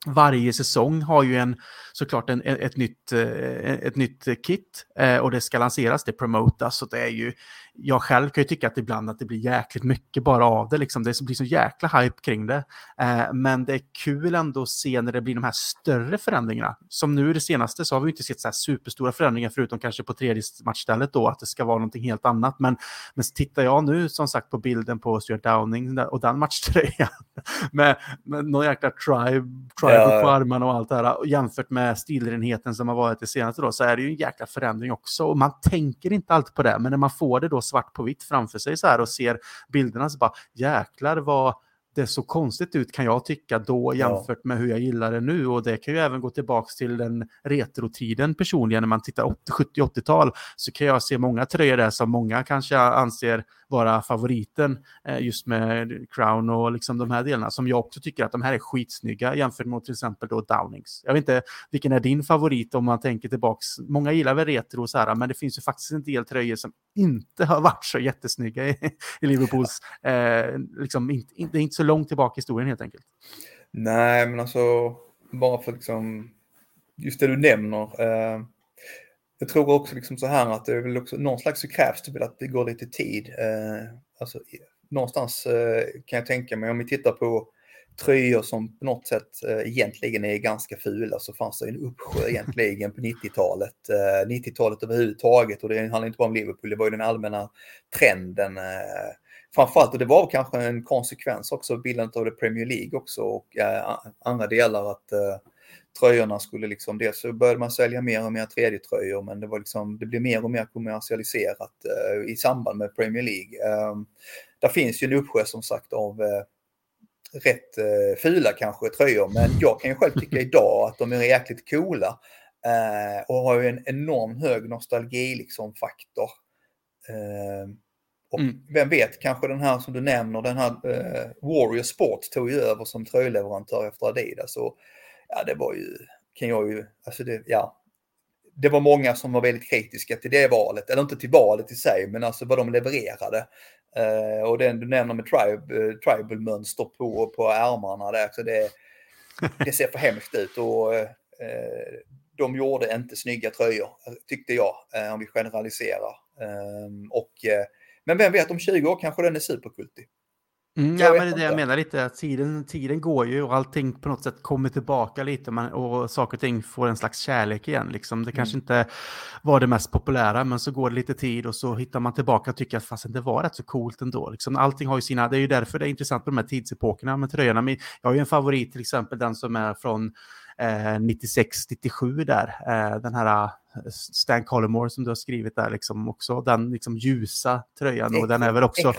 varje säsong har ju en, såklart en, ett, nytt, eh, ett nytt kit eh, och det ska lanseras, det promotas. Så det är ju, jag själv kan ju tycka att ibland att det blir jäkligt mycket bara av det. Liksom. Det blir så jäkla hype kring det. Eh, men det är kul ändå att se när det blir de här större förändringarna. Som nu det senaste så har vi inte sett så här superstora förändringar förutom kanske på tredje matchstället då, att det ska vara någonting helt annat. Men, men tittar jag nu som sagt på bilden på Stuart Downing och den matchtröjan [LAUGHS] med, med någon jäkla tribe, tribe ja. på armarna och allt det här jämfört med stilrenheten som har varit det senaste då så är det ju en jäkla förändring också. Och man tänker inte alltid på det, men när man får det då svart på vitt framför sig så här och ser bilderna så bara jäklar vad det så konstigt ut kan jag tycka då jämfört ja. med hur jag gillar det nu och det kan ju även gå tillbaka till den retrotiden personligen när man tittar 70-80-tal så kan jag se många tröjor där som många kanske anser vara favoriten eh, just med Crown och liksom de här delarna som jag också tycker att de här är skitsnygga jämfört med till exempel då Downings. Jag vet inte vilken är din favorit om man tänker tillbaks. Många gillar väl retro så här, men det finns ju faktiskt en del tröjor som inte har varit så jättesnygga i, i Liverpools. Eh, liksom, inte, det är inte så långt tillbaka i historien helt enkelt. Nej, men alltså bara för liksom just det du nämner. Eh, jag tror också liksom så här att det är väl också, någon slags så krävs det väl att det går lite tid. Eh, alltså, någonstans eh, kan jag tänka mig om vi tittar på tröjor som på något sätt eh, egentligen är ganska fula så fanns det en uppsjö egentligen på 90-talet. Eh, 90-talet överhuvudtaget och det handlar inte bara om Liverpool, det var ju den allmänna trenden. Eh, framförallt, och det var kanske en konsekvens också av bildandet av det Premier League också och eh, andra delar att eh, tröjorna skulle liksom, dels så började man sälja mer och mer tredje tröjor men det var liksom, det blev mer och mer kommersialiserat eh, i samband med Premier League. Eh, där finns ju en uppsjö som sagt av eh, rätt eh, fula kanske tröjor men jag kan ju själv tycka idag att de är jäkligt coola eh, och har ju en enorm hög nostalgi liksom faktor. Eh, och mm. vem vet, kanske den här som du nämner, den här eh, Warrior Sport tog ju över som tröjleverantör efter Adidas. Och ja, det var ju, kan jag ju, alltså det, ja. Det var många som var väldigt kritiska till det valet, eller inte till valet i sig, men alltså vad de levererade. Uh, och den du nämner med tribe, uh, tribal-mönster på, på ärmarna där, så det, det ser för hemskt ut. Och, uh, de gjorde inte snygga tröjor, tyckte jag, om vi generaliserar. Ehm, och, men vem vet, om 20 år kanske den är superkultig. Mm, ja, men det är det jag menar lite, att tiden, tiden går ju och allting på något sätt kommer tillbaka lite man, och saker och ting får en slags kärlek igen. Liksom. Det kanske mm. inte var det mest populära, men så går det lite tid och så hittar man tillbaka och tycker att fast det var rätt så coolt ändå. Liksom. Allting har ju sina, det är ju därför det är intressant med de här tidsepokerna med tröjorna. Men jag har ju en favorit till exempel, den som är från eh, 96-97 där, eh, den här Stan Collymore som du har skrivit där, liksom också den liksom ljusa tröjan. Och den är väl också...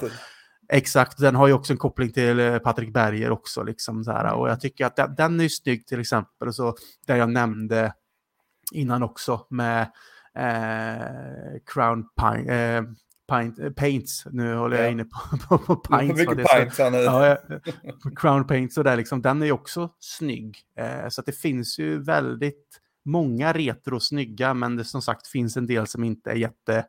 Exakt, den har ju också en koppling till eh, Patrik Berger också. Liksom, så här, och jag tycker att den, den är snygg till exempel. Och så, där jag nämnde innan också med eh, Crown Pine, eh, Pint, eh, Paints. Nu håller jag inne på, [LAUGHS] på, på Pints. Mycket Pints ja, ja, Crown Paints och där liksom, den är ju också snygg. Eh, så det finns ju väldigt många retro snygga, men det som sagt finns en del som inte är jätte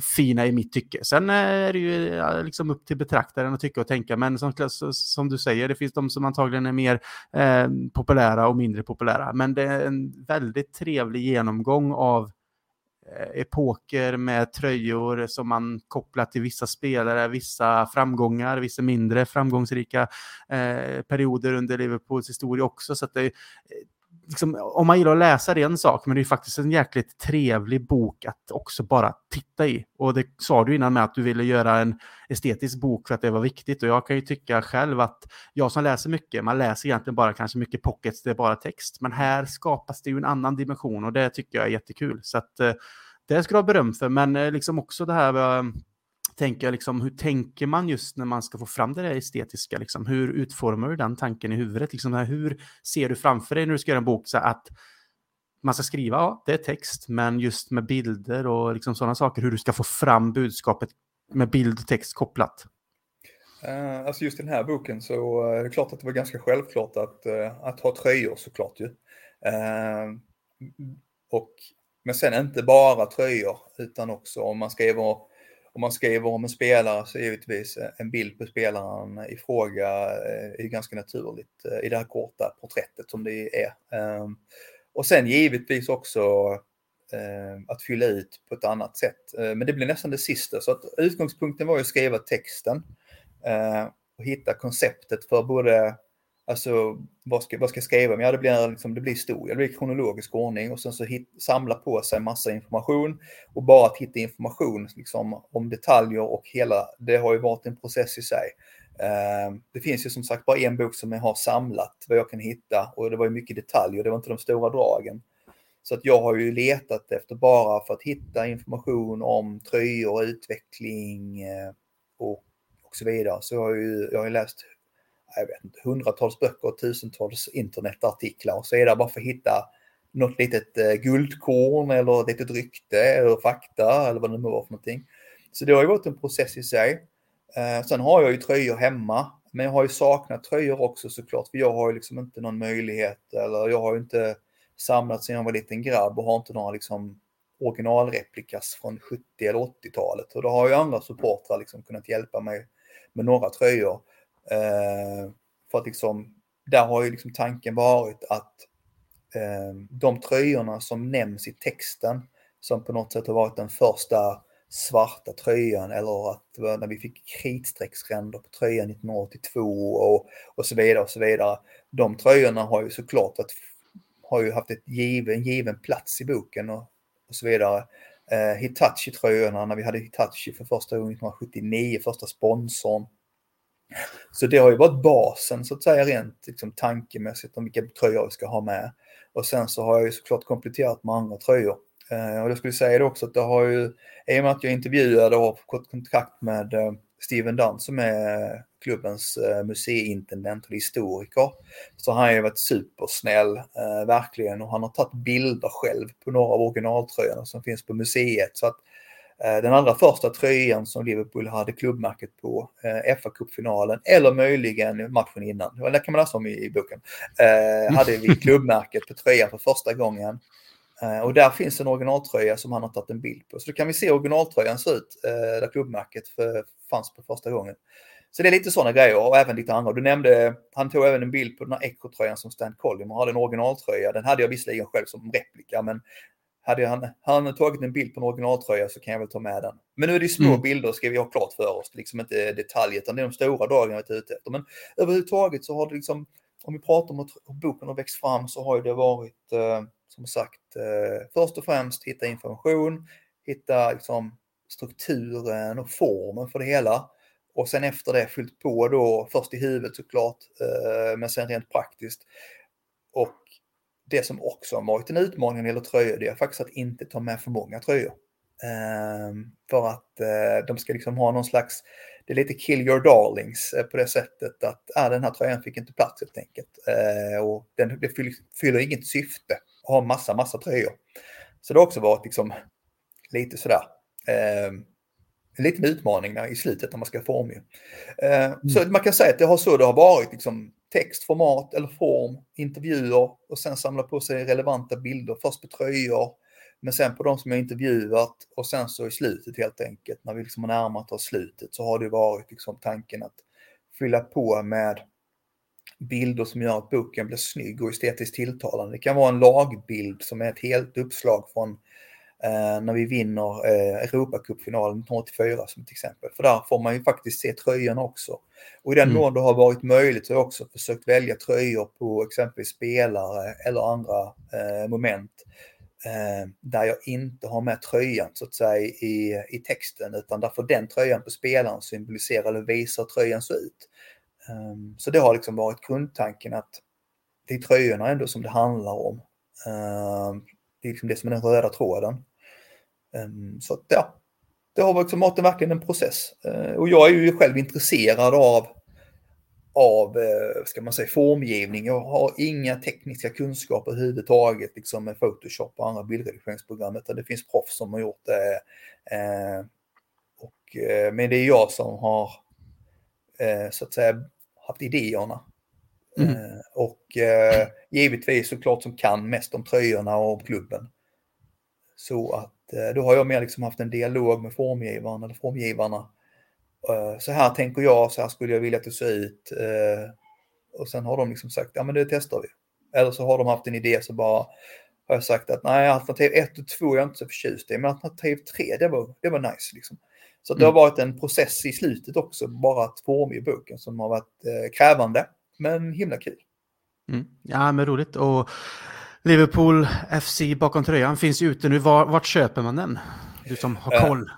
fina i mitt tycke. Sen eh, är det ju liksom upp till betraktaren att tycka och tänka, men som, som du säger, det finns de som antagligen är mer eh, populära och mindre populära. Men det är en väldigt trevlig genomgång av eh, epoker med tröjor som man kopplar till vissa spelare, vissa framgångar, vissa mindre framgångsrika eh, perioder under Liverpools historia också. Så det, liksom, om man gillar att läsa det är en sak, men det är faktiskt en jäkligt trevlig bok att också bara titta i. Och det sa du innan med att du ville göra en estetisk bok för att det var viktigt. Och jag kan ju tycka själv att jag som läser mycket, man läser egentligen bara kanske mycket pockets, det är bara text. Men här skapas det ju en annan dimension och det tycker jag är jättekul. Så att eh, det ska du ha beröm för, men eh, liksom också det här eh, tänker jag liksom, hur tänker man just när man ska få fram det där estetiska? Liksom? Hur utformar du den tanken i huvudet? Liksom, hur ser du framför dig när du ska göra en bok så att man ska skriva, ja, det är text, men just med bilder och liksom sådana saker, hur du ska få fram budskapet med bild och text kopplat? Uh, alltså just den här boken så uh, är det klart att det var ganska självklart att, uh, att ha tröjor såklart ju. Uh, och, men sen inte bara tröjor utan också om man skriver om man skriver om en spelare så är givetvis eh, en bild på spelaren i fråga eh, är ganska naturligt eh, i det här korta porträttet som det är. Ehm, och sen givetvis också att fylla ut på ett annat sätt. Men det blir nästan det sista. Så att utgångspunkten var ju att skriva texten och hitta konceptet för både Alltså vad ska, vad ska jag skriva? Men ja, det blir, liksom, det blir historia, det blir kronologisk ordning och sen så hit, samla på sig massa information och bara att hitta information liksom, om detaljer och hela, det har ju varit en process i sig. Uh, det finns ju som sagt bara en bok som jag har samlat vad jag kan hitta och det var ju mycket detaljer, det var inte de stora dragen. Så att jag har ju letat efter bara för att hitta information om tröjor, utveckling eh, och, och så vidare. Så jag har ju jag har läst jag vet inte, hundratals böcker och tusentals internetartiklar och så är det bara för att hitta något litet eh, guldkorn eller ett litet rykte eller fakta eller vad det nu var för någonting. Så det har ju varit en process i sig. Eh, sen har jag ju tröjor hemma, men jag har ju saknat tröjor också såklart, för jag har ju liksom inte någon möjlighet eller jag har ju inte samlat sedan jag var liten grabb och har inte några liksom originalreplikas från 70 eller 80-talet. Och då har ju andra supportrar liksom kunnat hjälpa mig med några tröjor. Eh, för att liksom, där har ju liksom tanken varit att eh, de tröjorna som nämns i texten, som på något sätt har varit den första svarta tröjan eller att när vi fick kritstrecksränder på tröjan 1982 och, och så vidare och så vidare. De tröjorna har ju såklart att, har ju haft ett given, en given plats i boken och, och så vidare. Eh, Hitachi-tröjorna när vi hade Hitachi för första gången 1979, första sponsorn. Så det har ju varit basen så att säga rent liksom, tankemässigt om vilka tröjor vi ska ha med. Och sen så har jag ju såklart kompletterat med andra tröjor. Eh, och jag skulle säga det också att det har ju, i och med att jag intervjuade och har fått kontakt med eh, Steven Dunn som är klubbens eh, museiintendent och historiker. Så han har ju varit supersnäll, eh, verkligen. Och han har tagit bilder själv på några av originaltröjorna som finns på museet. Så att Eh, den allra första tröjan som Liverpool hade klubbmärket på, eh, fa Cup-finalen eller möjligen matchen innan, det kan man läsa om i, boken, eh, hade vi [LAUGHS] klubbmärket på tröjan för första gången. Och där finns en originaltröja som han har tagit en bild på. Så då kan vi se originaltröjan se ut, där klubbmärket fanns på första gången. Så det är lite sådana grejer och även lite andra. Du nämnde, han tog även en bild på den här Echo-tröjan som Stan Collymore hade, en originaltröja. Den hade jag visserligen själv som replika, men hade han, han tagit en bild på en originaltröja så kan jag väl ta med den. Men nu är det små mm. bilder ska vi ha klart för oss, liksom inte detaljer, utan det är de stora dragen jag är ute efter. Men överhuvudtaget så har det liksom, om vi pratar om att boken har växt fram så har ju det varit, eh, som sagt, eh, först och främst hitta information, hitta liksom, strukturen och formen för det hela. Och sen efter det fyllt på då, först i huvudet såklart, eh, men sen rent praktiskt. Och det som också har varit en utmaning när det gäller tröjor, det är faktiskt att inte ta med för många tröjor. Ehm, för att eh, de ska liksom ha någon slags, det är lite kill your darlings eh, på det sättet att ah, den här tröjan fick inte plats helt enkelt. och den, det fyller, fyller inget syfte att ha massa, massa tröjor. Så det har också varit liksom lite sådär, ehm, en liten utmaning i slutet när man ska formge. Eh, mm. Så man kan säga att det har så det har varit, liksom, text, format eller form, intervjuer och sen samla på sig relevanta bilder, först på tröjor, men sen på de som jag intervjuat och sen så i slutet helt enkelt, när vi liksom har närmat oss slutet, så har det varit liksom tanken att fylla på med bilder som gör att boken blir snygg och estetiskt tilltalande. Det kan vara en lagbild som är ett helt uppslag från eh, när vi vinner eh, Europacupfinalen 1984 som ett exempel. För där får man ju faktiskt se tröjorna också. Och i den mm. mån det har varit möjligt så har jag också försökt välja tröjor på exempelvis spelare eller andra eh, moment eh, där jag inte har med tröjan så att säga i, i texten utan där får den tröjan på spelaren symbolisera eller visa hur tröjan ser ut. Um, så det har liksom varit grundtanken att det är tröjorna ändå som det handlar om. Um, det är liksom det som är den röda tråden. Ehm, så att, ja, det har liksom varit verkligen en process. Eh, och jag är ju själv intresserad av, av eh, ska man säga, formgivning. Jag har inga tekniska kunskaper överhuvudtaget liksom med Photoshop och andra bildredigeringsprogram. Utan det finns proffs som har gjort det. Eh, och, men det är jag som har så att säga haft idéerna. Mm. Och givetvis såklart som kan mest om tröjorna och om klubben. Så att Eh, då har jag mer liksom haft en dialog med formgivaren eller formgivarna. Eh, så här tänker jag, så här skulle jag vilja att det ser ut. Eh, och sen har de liksom sagt, ja men det testar vi. Eller så har de haft en idé så bara har jag sagt att nej, alternativ 1 och 2 är jag inte så förtjust i, men alternativ 3, det var, det var nice. Liksom. Så det har mm. varit en process i slutet också, bara att formge boken som har varit eh, krävande, men himla kul. Mm. Ja, men roligt. Och Liverpool FC bakom tröjan finns ute nu. Var, vart köper man den? Du som har eh, koll.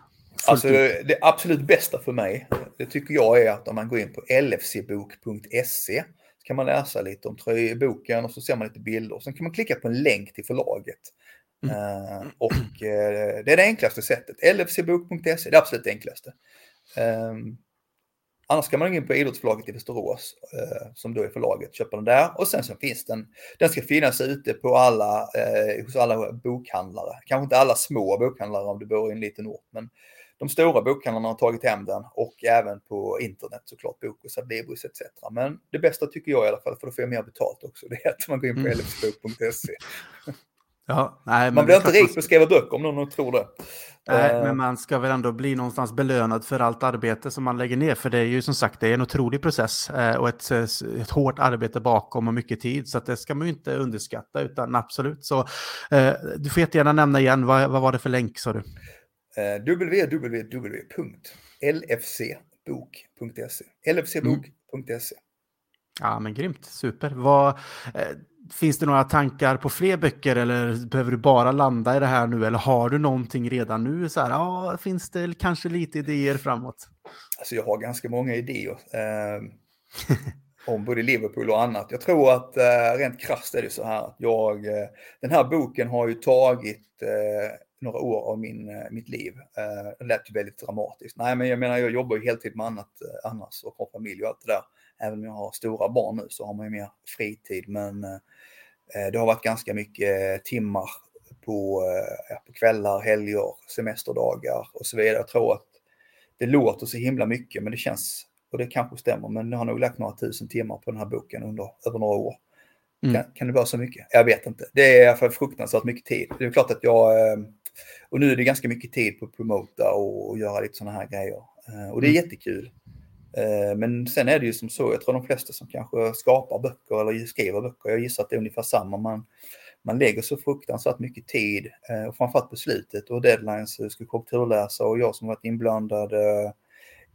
Alltså, det absolut bästa för mig, det tycker jag är att om man går in på lfcbok.se så kan man läsa lite om tröjboken och så ser man lite bilder. Sen kan man klicka på en länk till förlaget. Mm. Uh, och uh, det är det enklaste sättet. lfcbok.se, det absolut enklaste. Um, Annars kan man gå in på idrottsförlaget i Västerås, eh, som då är förlaget, köpa den där. Och sen så finns den, den ska finnas ute på alla, eh, hos alla bokhandlare. Kanske inte alla små bokhandlare om du bor i en liten ort, men de stora bokhandlarna har tagit hem den och även på internet såklart, Bokus, Adlibris etc. Men det bästa tycker jag i alla fall, för då får jag mer betalt också, [LAUGHS] det är att man går in på mm. lfsbok.se. [LAUGHS] Ja, nej, man blir inte rik på att skriva böcker om någon tror det. Nej, uh, men man ska väl ändå bli någonstans belönad för allt arbete som man lägger ner. För det är ju som sagt det är en otrolig process uh, och ett, ett hårt arbete bakom och mycket tid. Så det ska man ju inte underskatta utan absolut. Så du får jättegärna nämna igen, vad, vad var det för länk sa du? www.lfcbok.se lfcbok.se Ja men grymt, super. Vad, Finns det några tankar på fler böcker eller behöver du bara landa i det här nu? Eller har du någonting redan nu? Så här, ja, finns det kanske lite idéer framåt? Alltså jag har ganska många idéer. Eh, [LAUGHS] om både Liverpool och annat. Jag tror att eh, rent krasst är det så här att jag, eh, den här boken har ju tagit eh, några år av min, eh, mitt liv. Eh, det lät ju väldigt dramatiskt. Nej, men jag menar, jag jobbar ju heltid med annat annars och har familj och allt det där. Även om jag har stora barn nu så har man ju mer fritid. Men Eh, det har varit ganska mycket timmar på, eh, på kvällar, helger, semesterdagar och så vidare. Jag tror att det låter så himla mycket, men det känns, och det kanske stämmer, men jag har nog lagt några tusen timmar på den här boken under över några år. Mm. Kan, kan, det vara så mycket? Jag vet inte. Det är i alla fall fruktansvärt mycket tid. Det är klart att jag, eh, och nu är det ganska mycket tid på att promota och göra lite sådana här grejer. Och det är mm. jättekul. Eh, men sen är det ju som så, jag tror de flesta som kanske skapar böcker eller skriver böcker, jag gissar att det är ungefär samma. Man, man lägger så fruktansvärt mycket tid, eh, och framförallt på slutet och deadlines, eh, ska korrekturläsa och jag som varit inblandad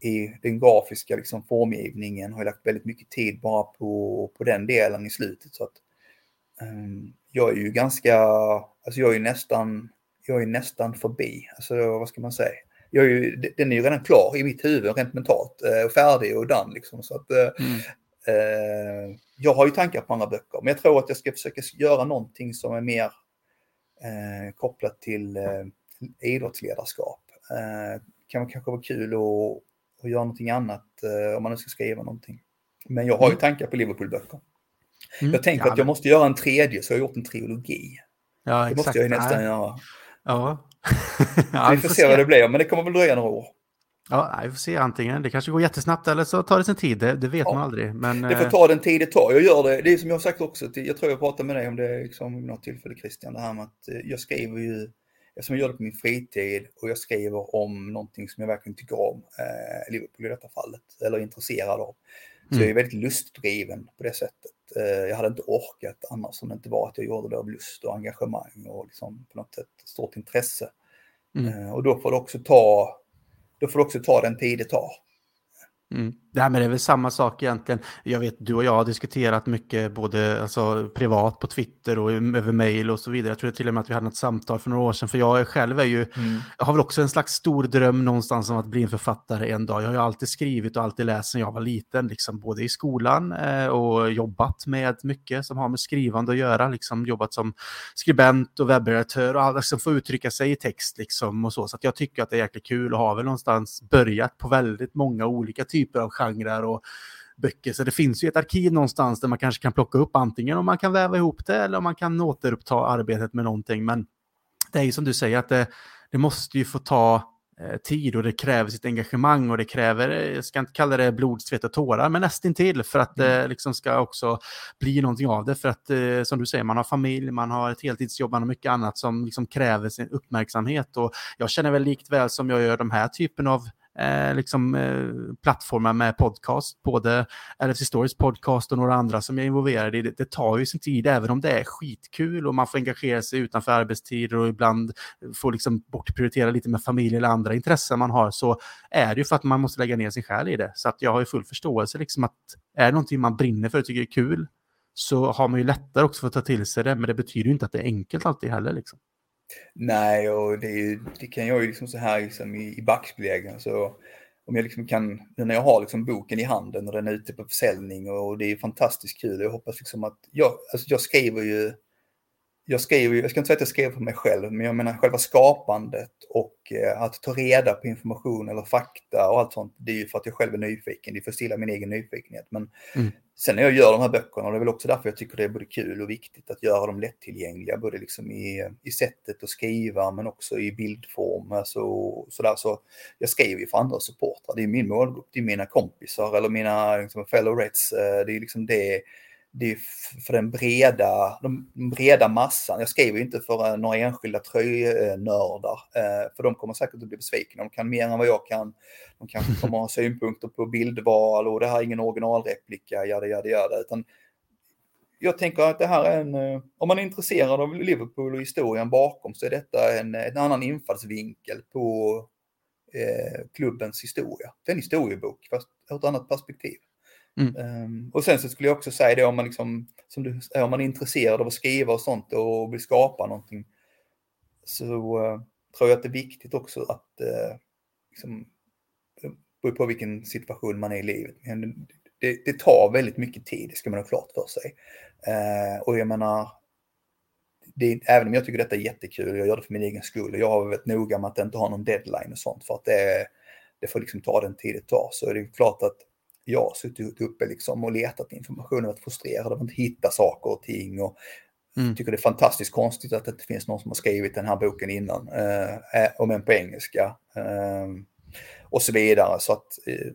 i den grafiska liksom, formgivningen har lagt väldigt mycket tid bara på, på den delen i slutet. Så att, um, jag är ju ganska, alltså jag är nästan, jag är nästan förbi, alltså vad ska man säga? Jag är ju, den är ju redan klar i mitt huvud rent mentalt, eh, färdig och done liksom. Så att, eh, mm. eh, jag har ju tankar på andra böcker, men jag tror att jag ska försöka göra någonting som är mer eh, kopplat till eh, idrottsledarskap. Eh, kan kanske vara kul att göra någonting annat eh, om man nu ska skriva någonting. Men jag har ju mm. tankar på Liverpool-böcker. Mm. Jag tänker ja, att jag måste göra en tredje, så jag har gjort en trilogi. Ja, det måste jag ju nästan göra. Ja. [LAUGHS] ja vi får, se vad det blir, men det kommer väl dröja några år. Ja, vi får se antingen. Det kanske går jättesnabbt eller så tar det sin tid. Det, det vet ja. man aldrig. Men, det får eh, ta den tid det tar. Jag gör det. Det är som jag har sagt också. Jag tror jag pratade med dig om det liksom, något tillfälle Christian. Det här med att eh, jag skriver ju eftersom jag gör det på min fritid och jag skriver om någonting som jag verkligen tycker om, eh, Liverpool i detta fallet, eller är intresserad av. Så mm. jag är väldigt lustdriven på det sättet. Eh, jag hade inte orkat annars om det inte var att jag gjorde det av lust och engagemang och liksom på något sätt stort intresse. Mm. Eh, och då får det också ta, då får det också ta den tid det tar. Mm. Det här med det är väl samma sak egentligen. Jag vet, du och jag har diskuterat mycket, både alltså, privat på Twitter och över mail och så vidare. Jag tror till och med att vi hade något samtal för några år sedan. För jag själv är ju, mm. har väl också en slags stor dröm någonstans om att bli en författare en dag. Jag har ju alltid skrivit och alltid läst sedan jag var liten, liksom, både i skolan eh, och jobbat med mycket som har med skrivande att göra. Liksom, jobbat som skribent och webbredaktör och liksom, få uttrycka sig i text. Liksom, och så. så jag tycker att det är jäkligt kul och har väl någonstans börjat på väldigt många olika typer av genrer och böcker. Så det finns ju ett arkiv någonstans där man kanske kan plocka upp antingen om man kan väva ihop det eller om man kan återuppta arbetet med någonting. Men det är ju som du säger att det, det måste ju få ta eh, tid och det kräver sitt engagemang och det kräver, eh, jag ska inte kalla det blod, svett och tårar, men nästintill för att det mm. liksom ska också bli någonting av det. För att eh, som du säger, man har familj, man har ett heltidsjobb, man har mycket annat som liksom kräver sin uppmärksamhet. Och jag känner väl likt väl som jag gör de här typen av eh, liksom, eh, plattformar med podcast, både LFC Stories podcast och några andra som är involverade i det. Det tar ju sin tid, även om det är skitkul och man får engagera sig utanför arbetstider och ibland får liksom bortprioritera lite med familj eller andra intressen man har, så är det ju för att man måste lägga ner sin själ i det. Så att jag har ju full förståelse liksom att är det någonting man brinner för och tycker är kul, så har man ju lättare också för att ta till sig det, men det betyder ju inte att det är enkelt alltid heller. Liksom. Nej, och det, det, kan jag ju liksom så här liksom i, i backspegeln. Så om jag liksom kan, när jag har liksom boken i handen och den är ute på försäljning och det är fantastiskt kul. Jag hoppas liksom att, jag, alltså jag skriver ju jag skriver, jag ska inte säga att jag skriver för mig själv, men jag menar själva skapandet och eh, att ta reda på information eller fakta och allt sånt, det är ju för att jag själv är nyfiken, det är för att stilla min egen nyfikenhet. Men mm. sen när jag gör de här böckerna, och det är väl också därför jag tycker det är både kul och viktigt att göra dem lättillgängliga, både liksom i, i sättet att skriva men också i bildform. Alltså, sådär. Så jag skriver ju för andra supportrar, det är min målgrupp, det är mina kompisar eller mina liksom, fellow reds, eh, det är liksom det det är för den breda, den breda massan. Jag skriver inte för eh, några enskilda tröjnördar, eh, för de kommer säkert att bli besvikna. De kan mer än vad jag kan. De kanske kommer ha [LAUGHS] synpunkter på bildval och det här är ingen originalreplika, jada, jada, jada. Utan jag tänker att det här är en, eh, om man är intresserad av Liverpool och historien bakom så är detta en, en annan infallsvinkel på eh, klubbens historia. Det är en historiebok, fast ur ett annat perspektiv. Mm. Um, och sen så skulle jag också säga det om man, liksom, som du, om man är intresserad av att skriva och sånt och vill skapa någonting så uh, tror jag att det är viktigt också att uh, liksom, eh, beror på vilken situation man är i livet. Men det, det, tar väldigt mycket tid, det ska man ha klart för sig. Uh, och jag menar, det, även om jag tycker detta är jättekul, jag gör det för min egen skull, och jag har varit noga med att inte ha någon deadline och sånt för att det, det får liksom ta den tid det tar. Så är det klart att jag suttit uppe liksom och letat information och varit frustrerad av att inte hitta saker och ting. Och mm. tycker det är fantastiskt konstigt att det inte finns någon som har skrivit den här boken innan, eh, om än på engelska. Eh, och så vidare. Så att eh,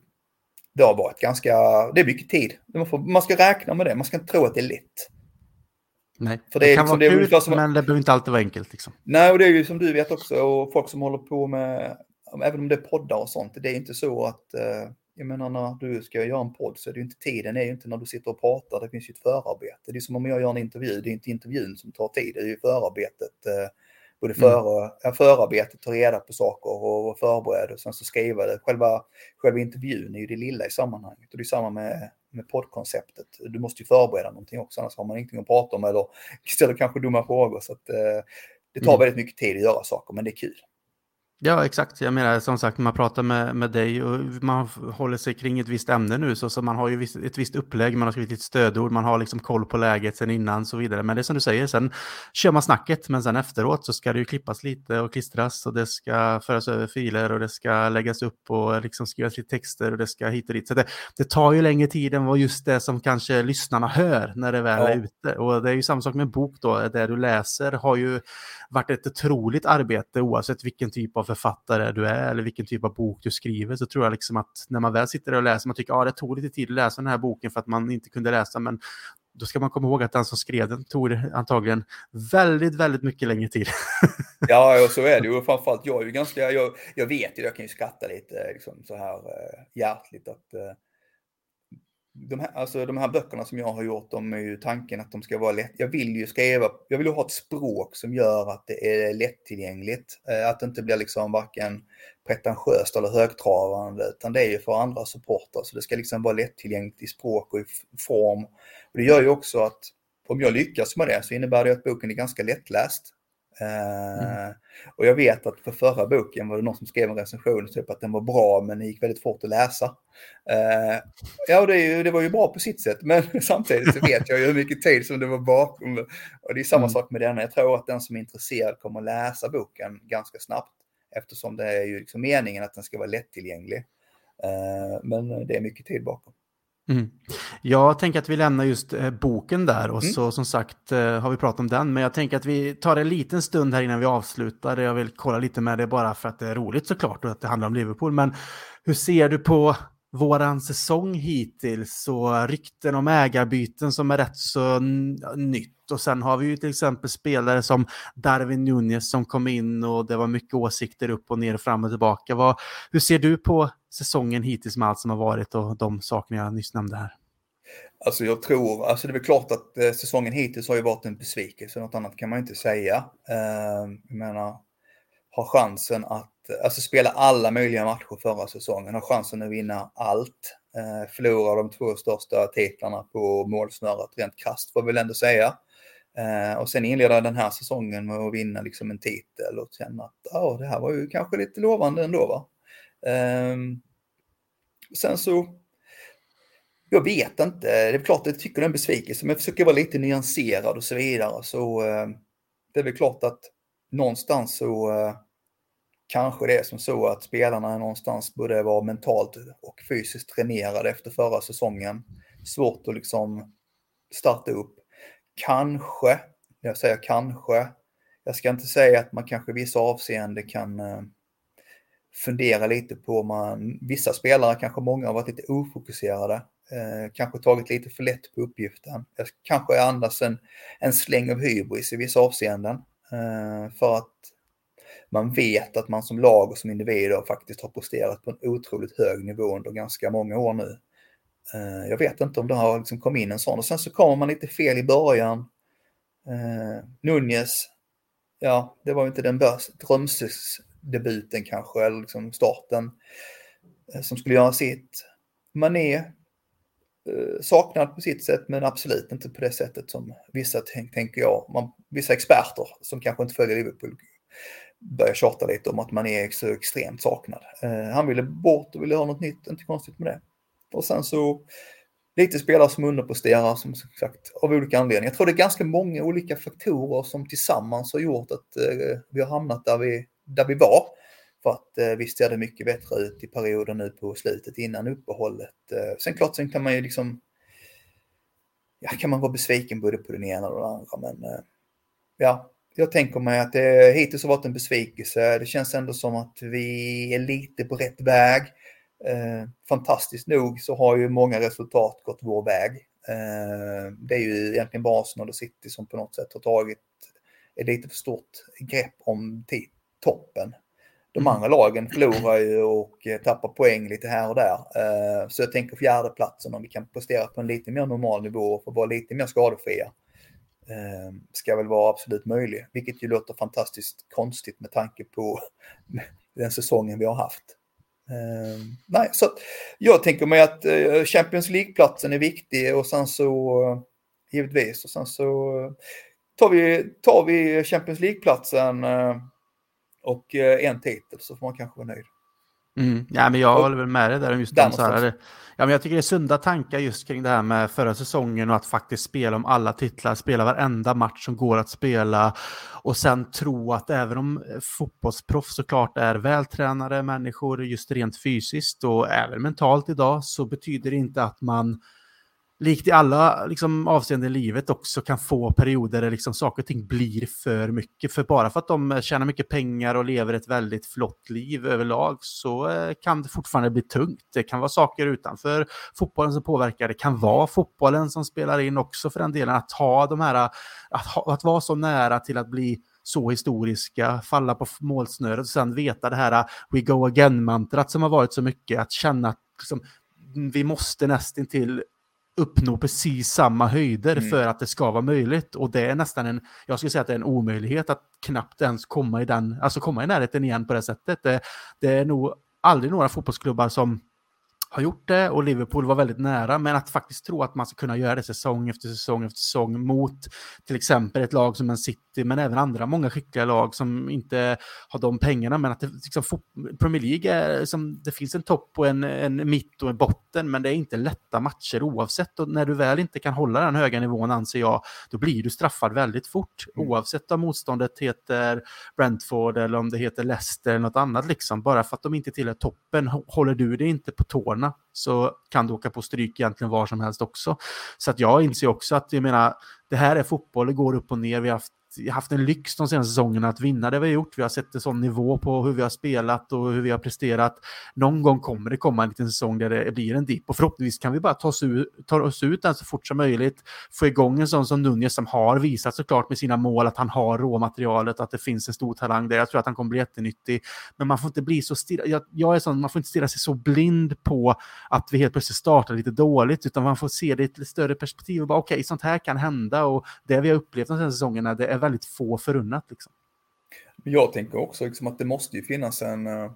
det har varit ganska, det är mycket tid. Man, får, man ska räkna med det, man ska inte tro att det är lätt. Nej, För det, det kan liksom, vara kul, som, men det behöver inte alltid vara enkelt. Liksom. Nej, och det är ju som du vet också, och folk som håller på med, även om det är poddar och sånt, det är inte så att eh, Jag menar när du ska göra en podd så är det ju inte tiden är ju inte när du sitter och pratar, det finns ju ett förarbete. Det är som om jag gör en intervju, det är inte intervjun som tar tid, det är ju förarbetet. Eh, både före, mm. förarbetet, ta reda på saker och vara förberedd och sen så skriva det. Själva, själva intervjun är ju det lilla i sammanhanget och det är samma med, med poddkonceptet. Du måste ju förbereda någonting också, annars har man ingenting att prata om eller [LAUGHS] ställer kanske dumma frågor. Så att, eh, det tar mm. väldigt mycket tid att göra saker, men det är kul. Ja, exakt. Jag menar som sagt, man pratar med, med dig och man håller sig kring ett visst ämne nu, så, så man har ju viss, ett visst upplägg, man har skrivit ett stödord, man har liksom koll på läget sen innan och så vidare. Men det är som du säger, sen kör man snacket, men sen efteråt så ska det ju klippas lite och klistras och det ska föras över filer och det ska läggas upp och liksom skrivas lite texter och det ska hit och dit. Så det, det tar ju längre tid än vad just det som kanske lyssnarna hör när det väl ja. är ute. Och det är ju samma sak med en bok då, det du läser har ju varit ett otroligt arbete oavsett vilken typ av författare du är eller vilken typ av bok du skriver så tror jag liksom att när man väl sitter och läser, man tycker att ah, det tog lite tid att läsa den här boken för att man inte kunde läsa, men då ska man komma ihåg att den som skrev den tog antagligen väldigt, väldigt mycket längre tid. [LAUGHS] ja, och så är det ju. Framförallt jag är ju ganska, jag, jag vet ju, jag kan ju skratta lite eh, liksom, så här eh, hjärtligt att eh, de här, alltså de här böckerna som jag har gjort, de är ju tanken att de ska vara lätt. Jag vill ju skriva, jag vill ju ha ett språk som gör att det är lättillgängligt. Eh, att det inte blir liksom varken pretentiöst eller högtravande, utan det är ju för andra supportrar. Så det ska liksom vara lättillgängligt i språk och i form. Och det gör ju också att om jag lyckas med det så innebär det att boken är ganska lättläst. Mm. Uh, och jag vet att för förra boken var det någon som skrev en recension typ att den var bra men det gick väldigt fort att läsa. Uh, ja, det, ju, det, var ju bra på sitt sätt men [LAUGHS] samtidigt så vet jag ju hur mycket tid som det var bakom. Och det är samma mm. sak med denna. Jag tror att den som är intresserad kommer att läsa boken ganska snabbt eftersom det är ju liksom meningen att den ska vara lättillgänglig. Uh, men det är mycket tid bakom. Mm. Jag tänker att vi lämnar just eh, boken där och mm. så som sagt eh, har vi pratat om den. Men jag tänker att vi tar en liten stund här innan vi avslutar. Jag vill kolla lite med det bara för att det är roligt såklart och att det handlar om Liverpool. Men hur ser du på våran säsong hittills och rykten om ägarbyten som är rätt så nytt. Och sen har vi ju till exempel spelare som Darwin Nunez som kom in och det var mycket åsikter upp och ner, fram och tillbaka. Vad, hur ser du på säsongen hittills med allt som har varit och de sakerna jag nyss nämnde här? Alltså jag tror, alltså det är väl klart att eh, säsongen hittills har ju varit en besvikelse, något annat kan man inte säga. Uh, jag menar, har chansen att alltså spela alla möjliga matcher förra säsongen, har chansen att vinna allt. Eh, förlora de två största titlarna på målsnöret rent krasst får vi väl ändå säga. Eh, och sen inleda den här säsongen med att vinna liksom en titel och känna att oh, det här var ju kanske lite lovande ändå. Va? Eh, sen så, jag vet inte, det är klart att jag tycker det är en besvikelse, men jag försöker vara lite nyanserad och så vidare. Så eh, det är väl klart att någonstans så eh, kanske det är som så att spelarna någonstans borde vara mentalt och fysiskt tränerade efter förra säsongen. Svårt att liksom starta upp. Kanske, jag säger kanske, jag ska inte säga att man kanske i vissa avseenden kan eh, fundera lite på om man, vissa spelare, kanske många har varit lite ofokuserade, eh, kanske tagit lite för lätt på uppgiften. Jag kanske andas en, en släng av hybris i vissa avseenden. Eh, för att man vet att man som lag och som individer faktiskt har presterat på en otroligt hög nivå under ganska många år nu. Eh, jag vet inte om det har liksom kommit in en sån och sen så kommer man lite fel i början. Eh, Nunez, ja, det var ju inte den drömsdebuten kanske, eller liksom starten eh, som skulle göra sitt. Mané eh, saknad på sitt sätt, men absolut inte på det sättet som vissa tänker jag. Man, vissa experter som kanske inte följer Liverpool börjar tjata lite om att man är så extremt saknad. Eh, han ville bort och ville ha något nytt, inte konstigt med det. Och sen så lite spelare som underpresterar som sagt av olika anledningar. Jag tror det är ganska många olika faktorer som tillsammans har gjort att eh, vi har hamnat där vi, där vi var. För att eh, visst ser det mycket bättre ut i perioden nu på slutet innan uppehållet. Eh, sen klart, sen kan man ju liksom ja, kan man vara besviken både på den ena och den andra, men eh, ja, jag tänker mig att det hittills har varit en besvikelse. Det känns ändå som att vi är lite på rätt väg. Eh, fantastiskt nog så har ju många resultat gått vår väg. Eh, det är ju egentligen bara Arsenal och City som på något sätt har tagit ett lite för stort grepp om toppen. De mm. andra lagen förlorar ju och eh, tappar poäng lite här och där. Eh, så jag tänker fjärdeplatsen om vi kan prestera på en lite mer normal nivå och vara lite mer skadefria. Eh, ska väl vara absolut möjlig, vilket ju låter fantastiskt konstigt med tanke på [LAUGHS] den säsongen vi har haft. Eh, nej, så jag tänker mig att eh, Champions League-platsen är viktig och sen så givetvis och sen så tar vi, tar vi Champions League-platsen och eh, en titel så får man kanske vara nöjd. Mm. Ja, men jag och, håller väl med dig där om just den. Så här, ja, men jag tycker det är sunda tankar just kring det här med förra säsongen och att faktiskt spela om alla titlar, spela varenda match som går att spela och sen tro att även om fotbollsproffs såklart är vältränade människor just rent fysiskt och även mentalt idag så betyder det inte att man likt i alla liksom, avseenden i livet också kan få perioder där liksom, saker och ting blir för mycket. För bara för att de tjänar mycket pengar och lever ett väldigt flott liv överlag så eh, kan det fortfarande bli tungt. Det kan vara saker utanför fotbollen som påverkar. Det kan vara fotbollen som spelar in också för den delen. Att ha de här, att, ha, att vara så nära till att bli så historiska, falla på målsnöret och sen veta det här eh, we go again-mantrat som har varit så mycket, att känna att liksom, vi måste nästintill uppnå precis samma höjder mm. för att det ska vara möjligt. Och det är nästan en, jag skulle säga att det är en omöjlighet att knappt ens komma i den, alltså komma i närheten igen på det sättet. Det, det är nog aldrig några fotbollsklubbar som har gjort det och Liverpool var väldigt nära, men att faktiskt tro att man ska kunna göra det säsong efter säsong efter säsong mot till exempel ett lag som en City, men även andra många skickliga lag som inte har de pengarna, men att det, liksom, Premier League är som, det finns en topp och en, en mitt och en botten, men det är inte lätta matcher oavsett och när du väl inte kan hålla den höga nivån anser jag, då blir du straffad väldigt fort, mm. oavsett om motståndet heter Brentford eller om det heter Leicester eller något annat liksom, bara för att de inte tillhör toppen håller du det inte på tårna så kan du åka på stryk egentligen var som helst också. Så att jag inser också att jag menar, det här är fotboll, det går upp och ner. Vi har haft haft en lyx de senaste säsongerna att vinna det vi har gjort. Vi har sett en sån nivå på hur vi har spelat och hur vi har presterat. Någon gång kommer det komma en liten säsong där det blir en dipp och förhoppningsvis kan vi bara ta oss, ut, ta oss ut den så fort som möjligt. Få igång en sån som Nunez som har visat såklart med sina mål att han har råmaterialet, att det finns en stor talang där. Jag tror att han kommer bli jättenyttig. Men man får inte bli så stirra, jag, jag är sån, man får inte stirra sig så blind på att vi helt plötsligt startar lite dåligt, utan man får se det i ett lite större perspektiv och bara okej, okay, sånt här kan hända och det vi har upplevt de senaste säsongerna, det är väldigt få förunnat. Liksom. Jag tänker också liksom att det måste ju finnas en, eh,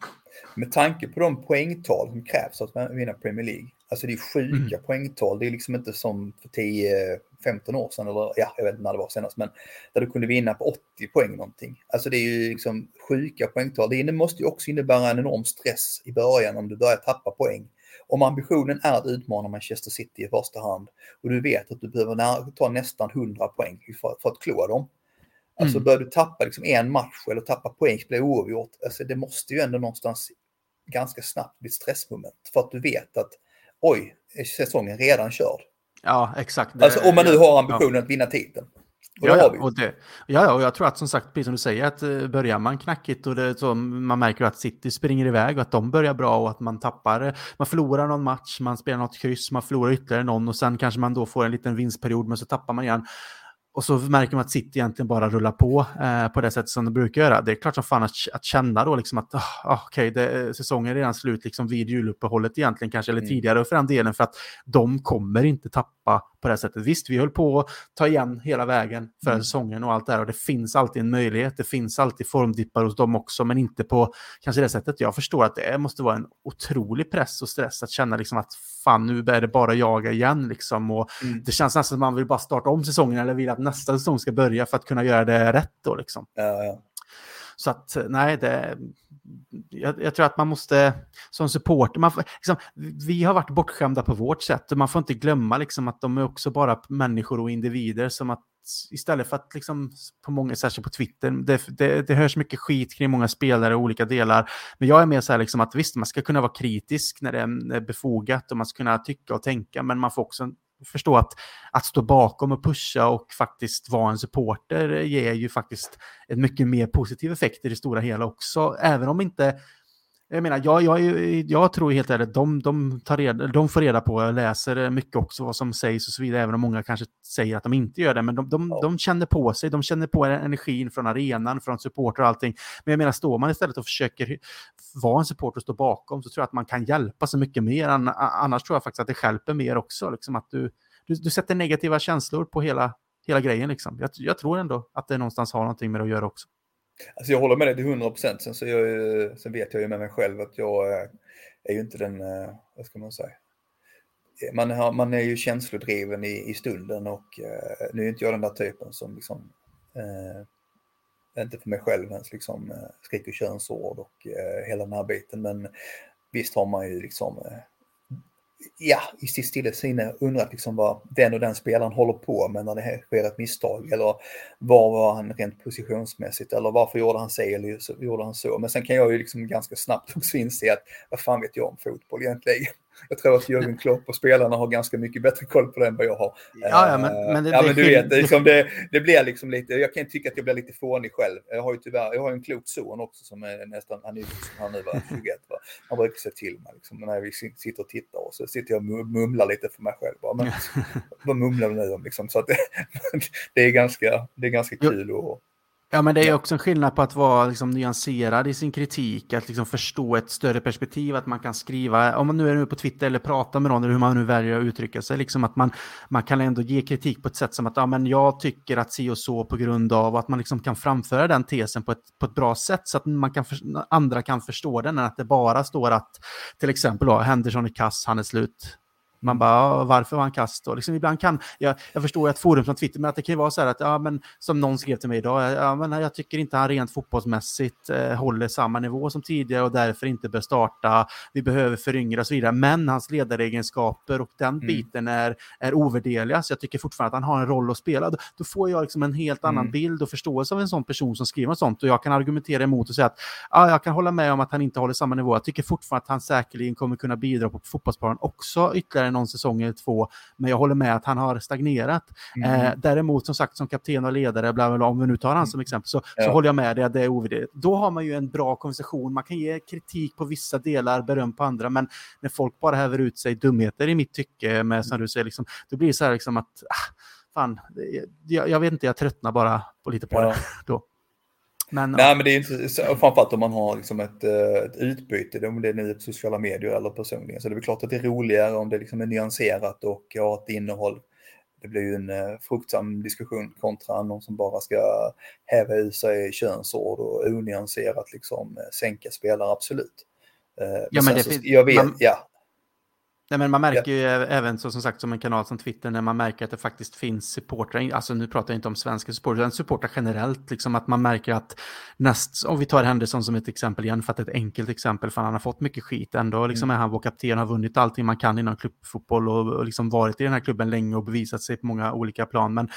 med tanke på de poängtal som krävs att vinna Premier League. Alltså det är sjuka mm. poängtal. Det är liksom inte som för 10-15 år sedan, eller ja, jag vet inte när det var senast, men där du kunde vinna på 80 poäng någonting. Alltså det är ju liksom sjuka poängtal. Det måste ju också innebära en enorm stress i början om du börjar tappa poäng. Om ambitionen är att utmana Manchester City i första hand och du vet att du behöver ta nästan 100 poäng för, för att klå dem Alltså mm. börjar du tappa liksom en match eller tappa poäng, blir oavgjort, alltså det måste ju ändå någonstans ganska snabbt bli ett stressmoment för att du vet att oj, är säsongen redan körd? Ja, exakt. Alltså om man nu har ambitionen ja. att vinna titeln. Och ja, och det, ja, och jag tror att som sagt, precis som du säger, att uh, börjar man knackigt och det, så, man märker att City springer iväg och att de börjar bra och att man tappar, man förlorar någon match, man spelar något kryss, man förlorar ytterligare någon och sen kanske man då får en liten vinstperiod men så tappar man igen. Och så märker man att City egentligen bara rullar på eh, på det sättet som de brukar göra. Det är klart som fan att, att känna då liksom att oh, okej, okay, säsongen är redan slut liksom vid juluppehållet egentligen kanske, eller mm. tidigare för den delen, för att de kommer inte tappa på det sättet. Visst, vi höll på att ta igen hela vägen för mm. säsongen och allt det här och det finns alltid en möjlighet. Det finns alltid formdippar hos dem också, men inte på kanske det sättet. Jag förstår att det måste vara en otrolig press och stress att känna liksom att fan, nu är det bara jaga igen liksom och mm. det känns nästan som att man vill bara starta om säsongen eller vill att nästa säsong ska börja för att kunna göra det rätt då liksom. Ja, ja. Så att nej, det, jag, jag, tror att man måste, som supporter, man, liksom, vi har varit bortskämda på vårt sätt och man får inte glömma liksom, att de är också bara människor och individer som att istället för att liksom på många, särskilt på Twitter, det, det, det hörs mycket skit kring många spelare och olika delar. Men jag är mer så här liksom att visst, man ska kunna vara kritisk när det är befogat och man ska kunna tycka och tänka, men man får också förstå att, att stå bakom och pusha och faktiskt vara en supporter ger ju faktiskt en mycket mer positiv effekt i det stora hela också. Även om inte jag menar, jag, jag, jag tror helt ärligt, de, de, tar reda, de får reda på, läser mycket också vad som sägs och så vidare, även om många kanske säger att de inte gör det, men de, de, de känner på sig, de känner på energin från arenan, från supporter och allting. Men jag menar, står man istället och försöker vara en supporter och stå bakom, så tror jag att man kan hjälpa så mycket mer. Annars tror jag faktiskt att det hjälper mer också, liksom att du, du, du sätter negativa känslor på hela, hela grejen. Liksom. Jag, jag tror ändå att det någonstans har någonting med det att göra också. Alltså jag håller med dig till 100 procent. Sen, så jag, sen vet jag ju med mig själv att jag är ju inte den, eh, vad ska man säga, man, har, man är ju känslodriven i, i stunden och eh, nu är inte jag den där typen som liksom, eh, inte för mig själv ens liksom eh, skriker könsord och eh, hela den här biten. Men visst har man ju liksom eh, ja, i sitt stilla sinne undrat liksom vad den och den spelaren håller på med när det sker ett misstag. Eller var var han rent positionsmässigt eller varför gjorde han sig eller gjorde han så. Men sen kan jag ju liksom ganska snabbt [LAUGHS] också inse att vad fan vet jag om fotboll egentligen. Jag tror att Jörgen Klopp och spelarna har ganska mycket bättre koll på det än vad jag har. Ja, ja men, men, det, ja, men du vet, det, liksom det, det, blir liksom lite, jag kan tycka att jag blir lite fånig själv. Jag har ju tyvärr, jag har en klok son också som är nästan, han är han nu var 21, va? han brukar säga till mig liksom, när vi sitter och tittar och så sitter jag och mumlar lite för mig själv. Bara, men, vad mumlar du nu om liksom? Så att det, [LAUGHS] det, är ganska, det är ganska kul att Ja, men det är också en skillnad på att vara liksom, nyanserad i sin kritik, att liksom, förstå ett större perspektiv, att man kan skriva, om man nu är nu på Twitter eller pratar med någon, eller hur man nu väljer att uttrycka sig, liksom att man, man kan ändå ge kritik på ett sätt som att ja, men jag tycker att si och så på grund av att man liksom kan framföra den tesen på ett, på ett bra sätt så att man kan för, andra kan förstå den, än att det bara står att till exempel då, Henderson är kass, han är slut, man bara, varför var han kast då? Liksom ibland kan, jag, jag förstår att forum från Twitter, men att det kan ju vara så här att, ja men som någon skrev till mig idag, ja men jag tycker inte han rent fotbollsmässigt eh, håller samma nivå som tidigare och därför inte bör starta, vi behöver föryngra och så vidare, men hans ledaregenskaper och den mm. biten är, är ovärderliga, så jag tycker fortfarande att han har en roll att spela. Då, då får jag liksom en helt annan mm. bild och förståelse av en sån person som skriver något sånt och jag kan argumentera emot och säga att, ja jag kan hålla med om att han inte håller samma nivå, jag tycker fortfarande att han säkerligen kommer kunna bidra på fotbollsplanen också ytterligare någon säsong eller två. Men jag håller med att han har stagnerat. Mm. Eh, däremot som sagt som kapten och ledare, bla, bla, om vi nu tar han som exempel, så, ja. så håller jag med dig att det är ovärderligt. Då har man ju en bra konversation. Man kan ge kritik på vissa delar, beröm på andra, men när folk bara häver ut sig dumheter i mitt tycke, med, som du säger, liksom, då blir det så här liksom att ah, fan, jag, jag, vet inte, jag tröttnar bara på lite på ja. det [LAUGHS] då. Men, Nej, men det är inte, framförallt om man har liksom ett, eh, ett utbyte, om det är nu på sociala medier eller personligen. Så det är klart att det är roligare om det liksom är nyanserat och har ett innehåll. Det blir ju en uh, fruktsam diskussion kontra någon som bara ska häva ur sig könsord och onyanserat liksom uh, sänka spelare, absolut. Uh, ja, men det, så, jag vet, man, ja, Nej, men man märker ju även så, som sagt som en kanal som Twitter när man märker att det faktiskt finns supportrar, alltså nu pratar jag inte om svenska supportrar, utan supportrar generellt, liksom att man märker att näst, om vi tar Henderson som ett exempel igen, för att ett enkelt exempel, för han har fått mycket skit ändå, liksom mm. är han vår kapten, har vunnit allting man kan inom klubbfotboll och, och liksom varit i den här klubben länge och bevisat sig på många olika plan, men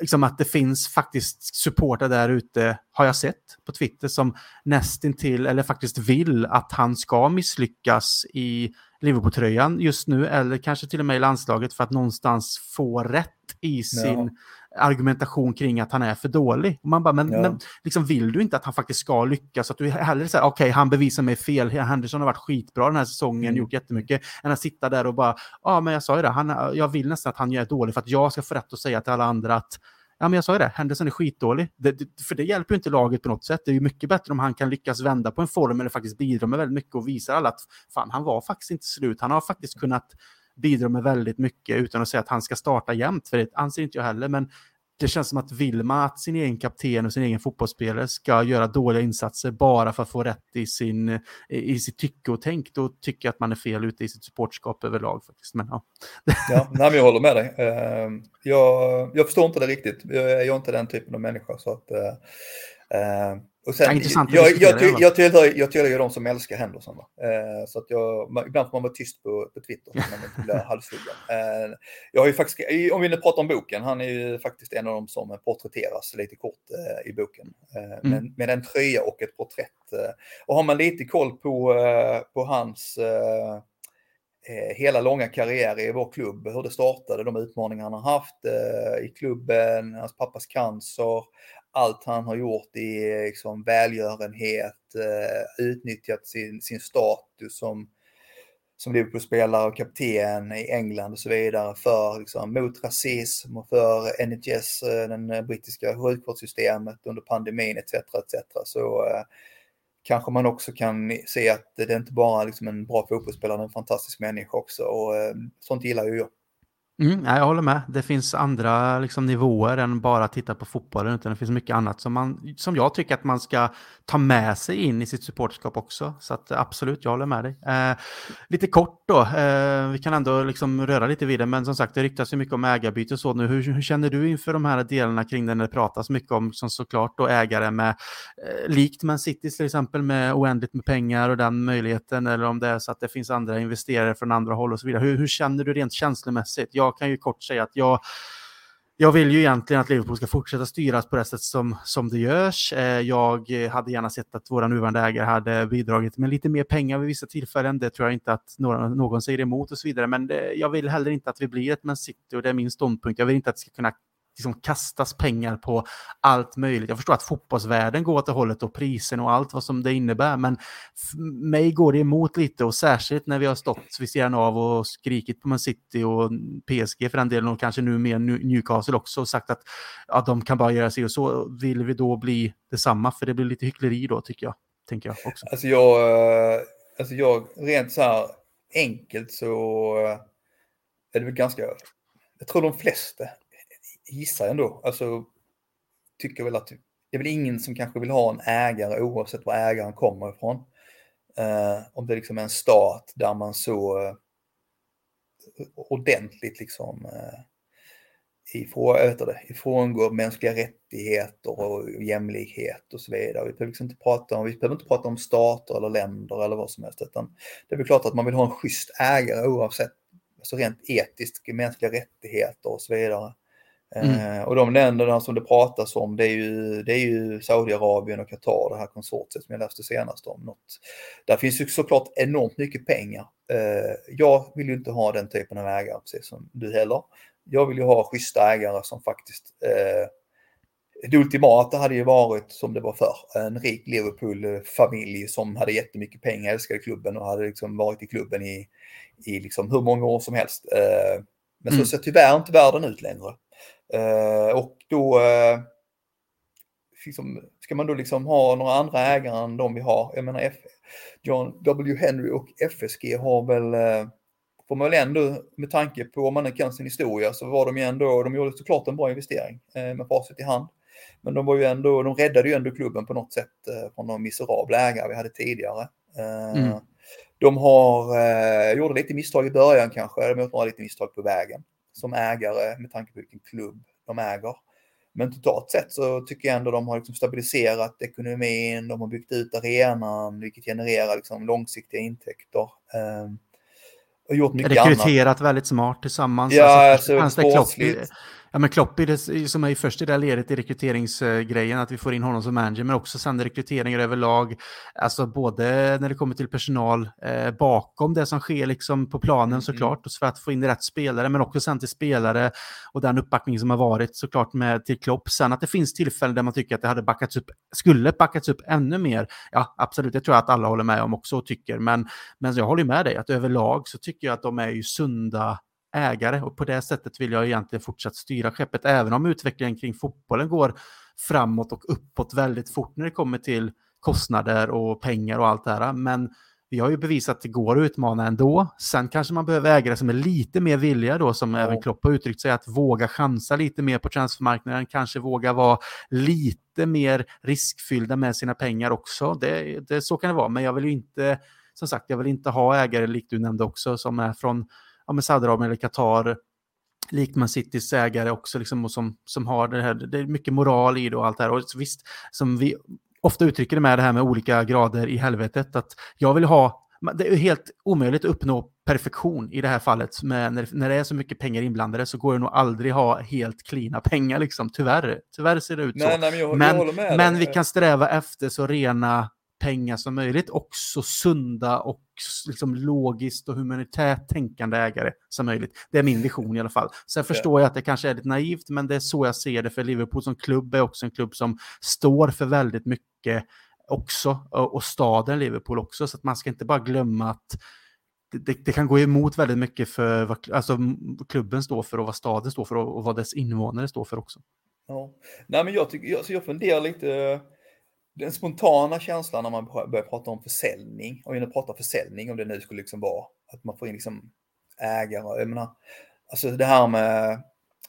liksom att det finns faktiskt supportrar där ute, har jag sett på Twitter, som nästintill, eller faktiskt vill att han ska misslyckas i Liverpool-tröjan just nu, eller kanske till och med i landslaget för att någonstans få rätt i sin ja. argumentation kring att han är för dålig. Och man bara, men, ja. men liksom, vill du inte att han faktiskt ska lyckas? Att du hellre säger, okej, okay, han bevisar mig fel, Henderson har varit skitbra den här säsongen, mm. gjort jättemycket, än att sitta där och bara, ja, men jag sa ju det, han, jag vill nästan att han gör dålig för att jag ska få rätt att säga till alla andra att Ja, men jag sa ju det, Henderson är skitdålig. Det, det, för det hjälper ju inte laget på något sätt. Det är ju mycket bättre om han kan lyckas vända på en form eller faktiskt bidra med väldigt mycket och visa alla att fan, han var faktiskt inte slut. Han har faktiskt kunnat bidra med väldigt mycket utan att säga att han ska starta jämt, för det anser inte jag heller. Men det känns som att vill man att sin egen kapten och sin egen fotbollsspelare ska göra dåliga insatser bara för att få rätt i, sin, i sitt tycke och tänk, då tycker jag att man är fel ute i sitt supportskap överlag. Faktiskt. Men, ja. [LAUGHS] ja, nej, men jag håller med dig. Eh, jag, jag förstår inte det riktigt. Jag är inte den typen av människa. Så att, eh, eh, och sen, ja, jag, jag, jag, jag, tillhör, jag tillhör ju de som älskar Henderson. Eh, så att jag, ibland får man vara tyst på, på Twitter man inte blir [LAUGHS] halshuggen. Eh, jag har ju faktiskt, om vi nu pratar om boken, han är ju faktiskt en av de som porträtteras lite kort eh, i boken. Eh, mm. med, med en tröja och ett porträtt. Eh. och har man lite koll på, eh, på hans hela långa karriär i vår klubb, hur det startade, de utmaningar han har haft eh, i klubben, hans pappas cancer, allt han har gjort i liksom, välgörenhet, eh, utnyttjat sin, sin status som, som Liverpool-spelare och kapten i England och så vidare för, liksom, mot rasism och för NHS, eh, den brittiska sjukvårdssystemet under pandemin etc. etc. Så eh, kanske man också kan se att det är inte bara liksom en bra fotbollsspelare, en fantastisk människa också och eh, sånt gillar ju jag. Mm, jag håller med. Det finns andra liksom, nivåer än bara titta på fotbollen. Utan det finns mycket annat som, man, som jag tycker att man ska ta med sig in i sitt supporterskap också. Så att, absolut, jag håller med dig. Eh, lite kort då, eh, vi kan ändå liksom röra lite vid det. Men som sagt, det ryktas ju mycket om ägarbyte och så nu. Hur, hur, känner du inför de här delarna kring det när det pratas mycket om, som såklart då ägare med, eh, likt Man City till exempel, med oändligt med pengar och den möjligheten. Eller om det är så att det finns andra investerare från andra håll och så vidare. Hur, hur känner du rent känslomässigt? Jag jag kan ju kort säga att jag, jag vill ju egentligen att Liverpool ska fortsätta styras på det sätt som, som det görs. Eh, jag hade gärna sett att våra nuvarande ägare hade bidragit med lite mer pengar vid vissa tillfällen. Det tror jag inte att någon, någon säger emot och så vidare. Men det, jag vill heller inte att vi blir ett Man City och det är min ståndpunkt. Jag vill inte att det ska kunna liksom kastas pengar på allt möjligt. Jag förstår att fotbollsvärlden går åt det hållet och prisen och allt vad som det innebär, men mig går det emot lite och särskilt när vi har stått vid sidan av och skrikit på Man City och PSG för den delen och kanske nu mer Newcastle också och sagt att ja, de kan bara göra sig och så vill vi då bli detsamma för det blir lite hyckleri då tycker jag. Tänker jag också. Alltså jag, eh, alltså jag rent så här enkelt så eh, är det väl ganska, jag tror de flesta gissar jag ändå, alltså tycker väl att det är väl ingen som kanske vill ha en ägare oavsett var ägaren kommer ifrån. Eh, om det liksom är en stat där man så eh, ordentligt liksom eh, ifrån, det, ifrångår mänskliga rättigheter och jämlikhet och så vidare. Vi behöver, liksom inte prata om, vi behöver inte prata om stater eller länder eller vad som helst. Utan det är väl klart att man vill ha en schysst ägare oavsett alltså rent etiskt, mänskliga rättigheter och så vidare. Mm. Eh, och de länderna som det pratas om det är ju, det är ju Saudiarabien och Qatar, det här konsortiet som jag läste senast om. Något. Där finns ju såklart enormt mycket pengar. Eh, jag vill ju inte ha den typen av ägare, precis som du heller. Jag vill ju ha schyssta ägare som faktiskt eh, det ultimata hade ju varit som det var förr, en rik Liverpool-familj som hade jättemycket pengar, älskade klubben och hade liksom varit i klubben i, i liksom hur många år som helst. Men så mm. ser tyvärr inte världen ut längre. Eh, och då eh, liksom, ska man då liksom ha några andra ägare än de vi har. Jag menar F John W. Henry och FSG har väl, eh, får man väl ändå med tanke på om man kan sin historia så var de ju ändå, de gjorde såklart en bra investering med facit i hand. Men de var ju ändå, de räddade ju ändå klubben på något sätt från de miserabla ägare vi hade tidigare. Mm. De har, gjorde lite misstag i början kanske, de gjorde lite misstag på vägen som ägare med tanke på vilken klubb de äger. Men totalt sett så tycker jag ändå de har liksom stabiliserat ekonomin, de har byggt ut arenan, vilket genererar liksom långsiktiga intäkter. Eh, och gjort mycket Rekryterat annat. väldigt smart tillsammans. Ja, alltså, alltså, Ja, men Klopp är det, som är först i det ledet i rekryteringsgrejen, att vi får in honom som manager, men också sen rekryteringar överlag. Alltså både när det kommer till personal eh, bakom det som sker liksom på planen mm. såklart, och för att få in rätt spelare, men också sen till spelare och den uppbackning som har varit såklart med till Klopp. Sen att det finns tillfällen där man tycker att det hade backats upp, skulle backats upp ännu mer. Ja, absolut, det tror jag att alla håller med om också och tycker, men, men jag håller med dig att överlag så tycker jag att de är ju sunda ägare och på det sättet vill jag egentligen fortsatt styra skeppet, även om utvecklingen kring fotbollen går framåt och uppåt väldigt fort när det kommer till kostnader och pengar och allt det här. Men vi har ju bevisat att det går att utmana ändå. Sen kanske man behöver ägare som är lite mer villiga då, som ja. även Klopp har uttryckt sig, att våga chansa lite mer på transfermarknaden, kanske våga vara lite mer riskfyllda med sina pengar också. Det, det, så kan det vara, men jag vill ju inte, som sagt, jag vill inte ha ägare, likt du nämnde också, som är från ja, Saudiarabien eller Qatar, likt Man Citys ägare också, liksom, och som, som har det här, det är mycket moral i det och allt det här. Och visst, som vi ofta uttrycker det med det här med olika grader i helvetet, att jag vill ha det är helt omöjligt att uppnå perfektion i det här fallet. Men när, när det är så mycket pengar inblandade så går det nog aldrig ha helt klina pengar, liksom. tyvärr. Tyvärr ser det ut så. Nej, nej, men jag, men, jag men vi kan sträva efter så rena pengar som möjligt, också sunda och liksom, logiskt och humanitärt tänkande ägare som möjligt. Det är min vision i alla fall. Sen förstår jag att det kanske är lite naivt, men det är så jag ser det, för Liverpool som klubb är också en klubb som står för väldigt mycket också, och, staden Liverpool också, så att man ska inte bara glömma att det, det, kan gå emot väldigt mycket för vad alltså, klubben står för och vad staden står för och, och vad dess invånare står för också. Ja. Nej, men jag, tycker, alltså jag funderar lite, den spontana känslan när man börjar prata om försäljning, och när pratar försäljning, om det nu skulle liksom vara att man får in liksom ägare, jag menar, alltså det här med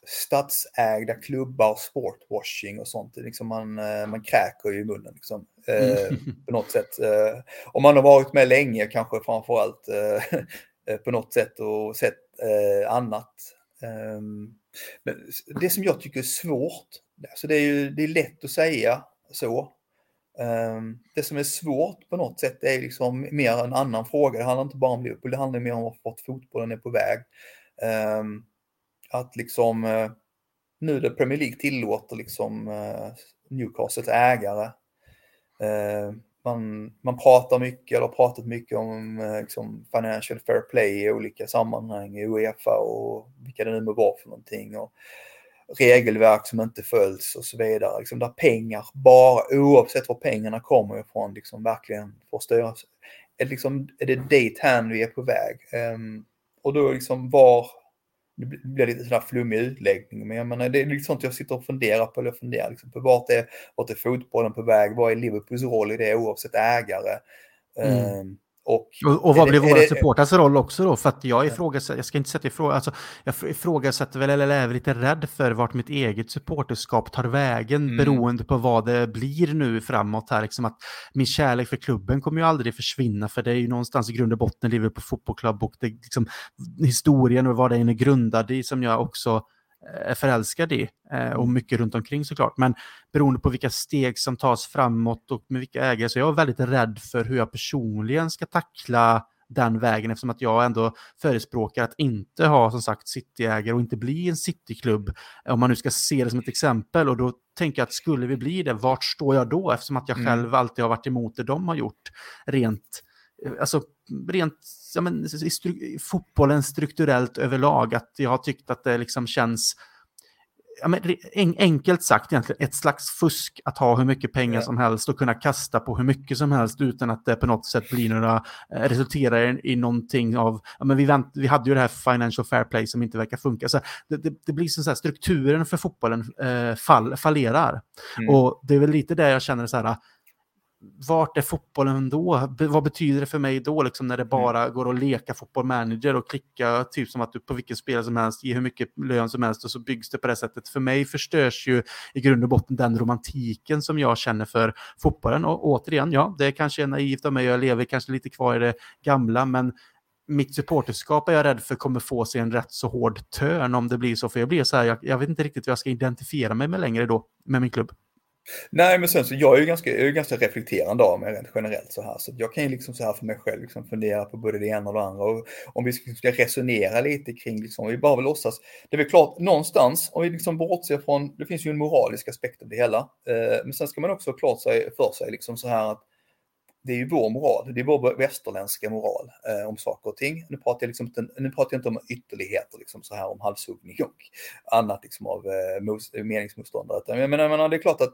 statsägda klubbar, sportwashing och sånt. Liksom man, eh, man kräker ju i munnen liksom, eh, mm. på något sätt. Eh, om man har varit med länge kanske framförallt eh, eh på något sätt och sett eh, annat. Ehm, men det som jag tycker är svårt, alltså det är ju det är lätt att säga så. Ehm, det som är svårt på något sätt är liksom mer en annan fråga. Det handlar inte bara om Liverpool, det handlar mer om vart fotbollen är på väg. Ehm, att liksom eh, nu när Premier League tillåter liksom eh, Newcastles ägare. Ehm, man, man pratar mycket, eller har pratat mycket om eh, liksom, financial fair play i olika sammanhang, i Uefa och vilka det nu må vara för någonting. Och regelverk som inte följs och så vidare. Liksom där pengar, bara oavsett var pengarna kommer ifrån, liksom verkligen får styras. Är, liksom, är det dit hän vi är på väg? Um, och då liksom var det blir lite sådär flummig utläggning, men jag menar, det är liksom sånt jag sitter och funderar på, eller funderar liksom på vart är, vart är fotbollen på väg, vad är Liverpools roll i det oavsett ägare? Mm. Um, och, och, vad blir våra supporters roll också då? För att jag ifrågasätter, jag ska inte sätta ifrån, alltså jag ifrågasätter väl eller är lite rädd för vart mitt eget supporterskap tar vägen mm. beroende på vad det blir nu framåt här. Liksom att min kärlek för klubben kommer ju aldrig försvinna för det är ju någonstans i grund och botten Liverpool fotbollsklubb och det, liksom, historien och vad den är grundad i som jag också är förälskad i eh, och mm. mycket runt omkring såklart. Men beroende på vilka steg som tas framåt och med vilka ägare så jag är väldigt rädd för hur jag personligen ska tackla den vägen eftersom att jag ändå förespråkar att inte ha som sagt cityägare och inte bli en cityklubb om man nu ska se det som ett exempel och då tänker jag att skulle vi bli det, vart står jag då eftersom att jag mm. själv alltid har varit emot det de har gjort rent alltså rent ja, men, stru fotbollen strukturellt överlag, att jag har tyckt att det liksom känns ja, men, en, enkelt sagt egentligen ett slags fusk att ha hur mycket pengar som helst och kunna kasta på hur mycket som helst utan att det på något sätt blir några, eh, resulterar i, i någonting av, ja, men vi, vänt, vi hade ju det här financial fair play som inte verkar funka. Så det, det, det blir så här, strukturen för fotbollen eh, fall, fallerar. Mm. Och det är väl lite det jag känner så här, vart är fotbollen då? Vad betyder det för mig då, liksom, när det mm. bara mm. går att leka fotboll manager och klicka typ som att du på vilken spelare som helst, ge hur mycket lön som helst och så byggs det på det sättet. För mig förstörs ju i grund och botten den romantiken som jag känner för fotbollen. Och återigen, ja, det kanske är naivt av mig, jag lever kanske lite kvar i det gamla, men mitt supporterskap är jag rädd för kommer få sig en rätt så hård törn om det blir så. För jag blir så här, jag, jag vet inte riktigt hur jag ska identifiera mig med längre då, med min klubb. Nej, men sen så jag är ju ganska, jag är ganska reflekterande av mig rent generellt så här. Så jag kan ju liksom så här för mig själv liksom fundera på både det ena och det andra. Och om vi liksom ska resonera lite kring, liksom, vi bara vill låtsas. Det är väl klart, någonstans, om vi liksom bortser från, det finns ju en moralisk aspekt av det hela. Eh, men sen ska man också ha klart sig, för sig liksom så här att det är ju vår moral, det är vår västerländska moral eh, om saker och ting. Nu pratar jag, liksom inte, nu pratar jag inte om ytterligheter, liksom så här om halshuggning och annat liksom av eh, meningsmotståndare. Jag menar, jag menar, det är klart att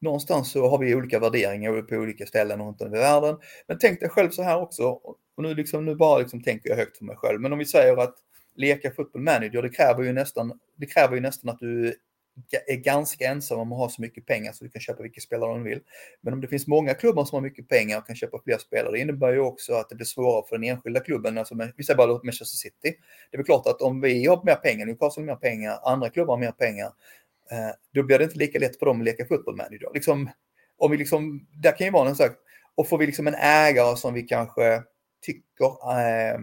någonstans så har vi olika värderingar på olika ställen runt om i världen. Men tänk dig själv så här också, och nu, liksom, nu bara liksom tänker jag högt för mig själv, men om vi säger att leka football manager, det kräver ju nästan, det kräver ju nästan att du är ganska ensam om att ha så mycket pengar så du kan köpa vilka spelare du vill. Men om det finns många klubbar som har mycket pengar och kan köpa fler spelare, det innebär ju också att det blir svårare för den enskilda klubben. Alltså, vi säger bara Manchester City. Det är väl klart att om vi har mer pengar, Newcastle har mer pengar, andra klubbar har mer pengar, eh, då blir det inte lika lätt för dem att leka fotboll manager. Liksom, om vi liksom, där kan ju vara en sak, och får vi liksom en ägare som vi kanske tycker eh,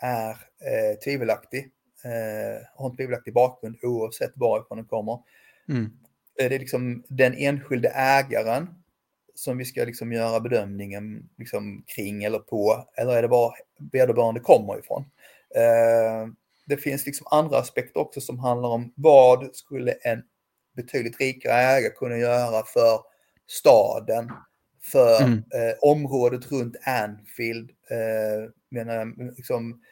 är eh, tvivelaktig, eh, har en tvivelaktig bakgrund oavsett varifrån den kommer. Mm. Är det liksom den enskilde ägaren som vi ska liksom göra bedömningen liksom kring eller på, eller är det var vederbörande kommer ifrån? Eh, det finns liksom andra aspekter också som handlar om vad skulle en betydligt rikare ägare kunna göra för staden, för mm. eh, området runt Anfield. Eh, menar, liksom,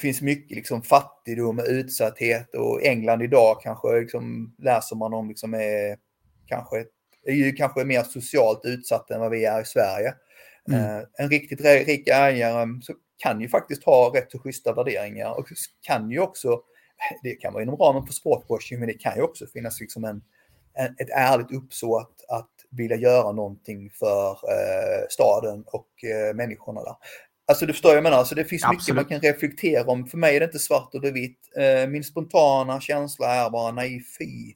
finns mycket liksom, fattigdom och utsatthet och England idag kanske liksom, läser man om liksom, är, kanske, är ju kanske mer socialt utsatt än vad vi är i Sverige. Mm. Eh, en riktigt rik ägare så kan ju faktiskt ha rätt så schyssta värderingar och kan ju också, [LAUGHS] det kan vara inom ramen för sportwashing, men det kan ju också finnas liksom en, en ett ärligt uppsåt att vilja göra någonting för eh, staden och eh, människorna där. Alltså du förstår jag menar, alltså det finns Absolut. mycket man kan reflektera om. För mig är det inte svart och vitt. Eh, min spontana känsla är bara nej fy.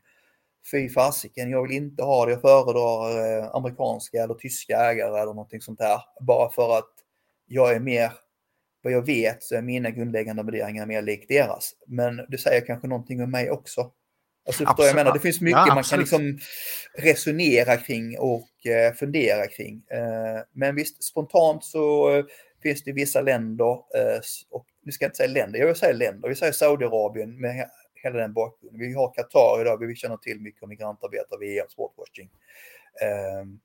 Fy fasiken, jag vill inte ha det. Jag föredrar eh, amerikanska eller tyska ägare eller någonting sånt där. Bara för att jag är mer, vad jag vet så är mina grundläggande värderingar mer lik deras. Men det säger kanske någonting om mig också. Alltså, jag menar, det finns mycket ja, man kan liksom resonera kring och eh, fundera kring. Men visst, spontant så finns det vissa länder, eh, och nu ska jag inte säga länder, jag vill säga länder, vi säger Saudiarabien med hela den bakgrunden. Vi har Qatar idag, vi känner till mycket om migrantarbetare, vi är sportwashing. Ehm,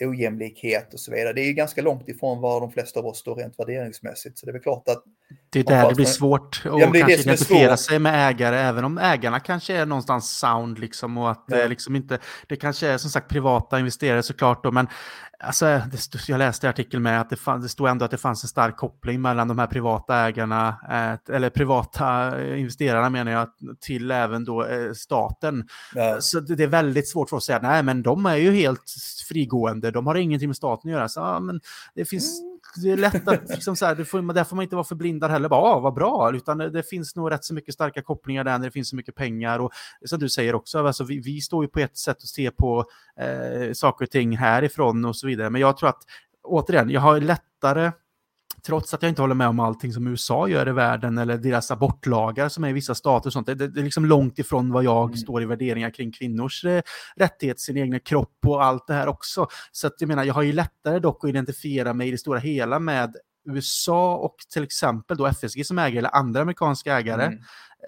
ojämlikhet och så vidare. Det är ju ganska långt ifrån var de flesta av oss står rent värderingsmässigt. Så det är väl klart att... Det är där det blir svårt att ja, kanske identifiera sig med ägare, även om ägarna kanske är någonstans sound liksom och att ja. det liksom inte... Det kanske är som sagt privata investerare såklart då, men Alltså, det, jag läste i artikeln med att det, fann, det stod ändå att det fanns en stark koppling mellan de här privata ägarna, eh, eller privata investerarna menar jag, till även då eh, staten. Ja. Så det, det, är väldigt svårt för oss att säga, nej men de är ju helt frigående, de har ingenting med staten att göra. Så, ja, men det finns mm det är lätt att, liksom så här, det får, där får man inte vara förblindad heller, bara, ah, vad bra, utan det, det, finns nog rätt så mycket starka kopplingar där när det finns så mycket pengar. Och som du säger också, alltså, vi, vi står ju på ett sätt att se på eh, saker och ting härifrån och så vidare, men jag tror att, återigen, jag har lättare trots att jag inte håller med om allting som USA gör i världen eller deras abortlagar som är i vissa stater och sånt. Det, det, det är liksom långt ifrån vad jag mm. står i värderingar kring kvinnors eh, rättighet, sin egen kropp och allt det här också. Så att jag menar, jag har ju lättare dock att identifiera mig i det stora hela med USA och till exempel då FSG som ägare eller andra amerikanska ägare. Mm.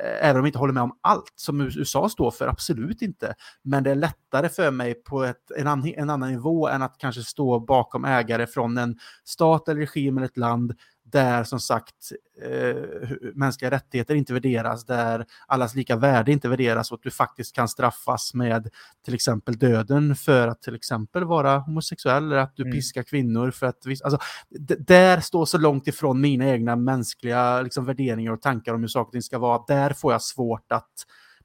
Eh, även om jag inte håller med om allt som USA står för, absolut inte. Men det är lättare för mig på ett, en, an, en annan nivå än att kanske stå bakom ägare från en stat eller regim eller ett land där som sagt eh, mänskliga rättigheter inte värderas, där allas lika värde inte värderas och att du faktiskt kan straffas med till exempel döden för att till exempel vara homosexuell eller att du mm. piskar kvinnor för att... Alltså, där står så långt ifrån mina egna mänskliga liksom, värderingar och tankar om hur saker och ting ska vara. Där får jag svårt att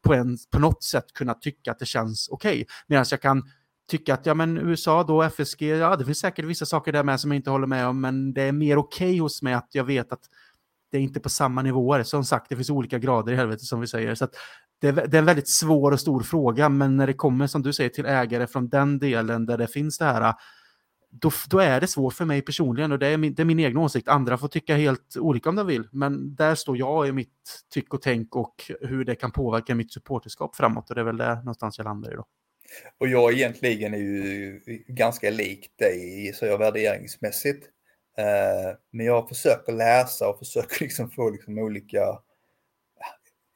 på, en, på något sätt kunna tycka att det känns okej. Okay. Medan jag kan tycka att ja, men USA då, FSG, ja det finns säkert vissa saker där med som jag inte håller med om, men det är mer okej okay hos mig att jag vet att det är inte på samma nivåer. Som sagt, det finns olika grader i helvetet som vi säger. Så det det, är, en väldigt svår och stor fråga, men när det kommer, som du säger, till ägare från den delen där det finns det här, då, då är det svårt för mig personligen och det är, min, det är min egen åsikt. Andra får tycka helt olika om de vill, men där står jag i mitt tyck och tänk och hur det kan påverka mitt supporterskap framåt och det är väl där någonstans jag landar i då. Och jag egentligen är ju ganska lik dig så jag värderingsmässigt. Eh, men jag försöker läsa och försöker [LAUGHS] liksom få liksom olika...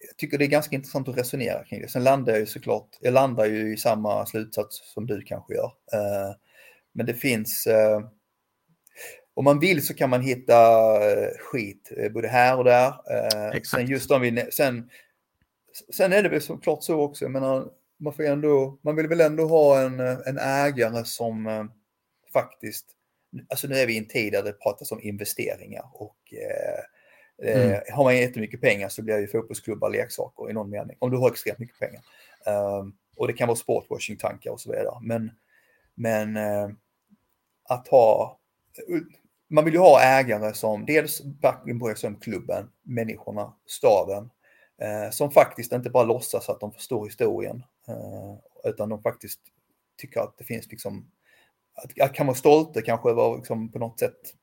Jag tycker det är ganska intressant att resonera kring det. Sen landar jag ju såklart, jag landar ju i samma slutsats som du kanske gör. Eh, men det finns, eh, om man vill så kan man hitta skit både här och där. Exakt. Sen just om vi, sen, sen är det väl såklart så också, jag menar, man, får ändå, man vill väl ändå ha en, en ägare som eh, faktiskt, alltså nu är vi i en tid där det pratas om investeringar och eh, eh mm. har man jättemycket pengar så blir ju fotbollsklubbar leksaker i någon mening, om du har extremt mycket pengar. Um, och det kan vara sportwashing-tankar och så vidare. Men, men uh, att ha, man vill ju ha ägare som dels bryr sig om klubben, människorna, staden, eh, som faktiskt inte bara låtsas att de förstår historien, eh, utan de faktiskt tycker att det finns liksom, att, att kan vara stolta kanske över liksom på något sätt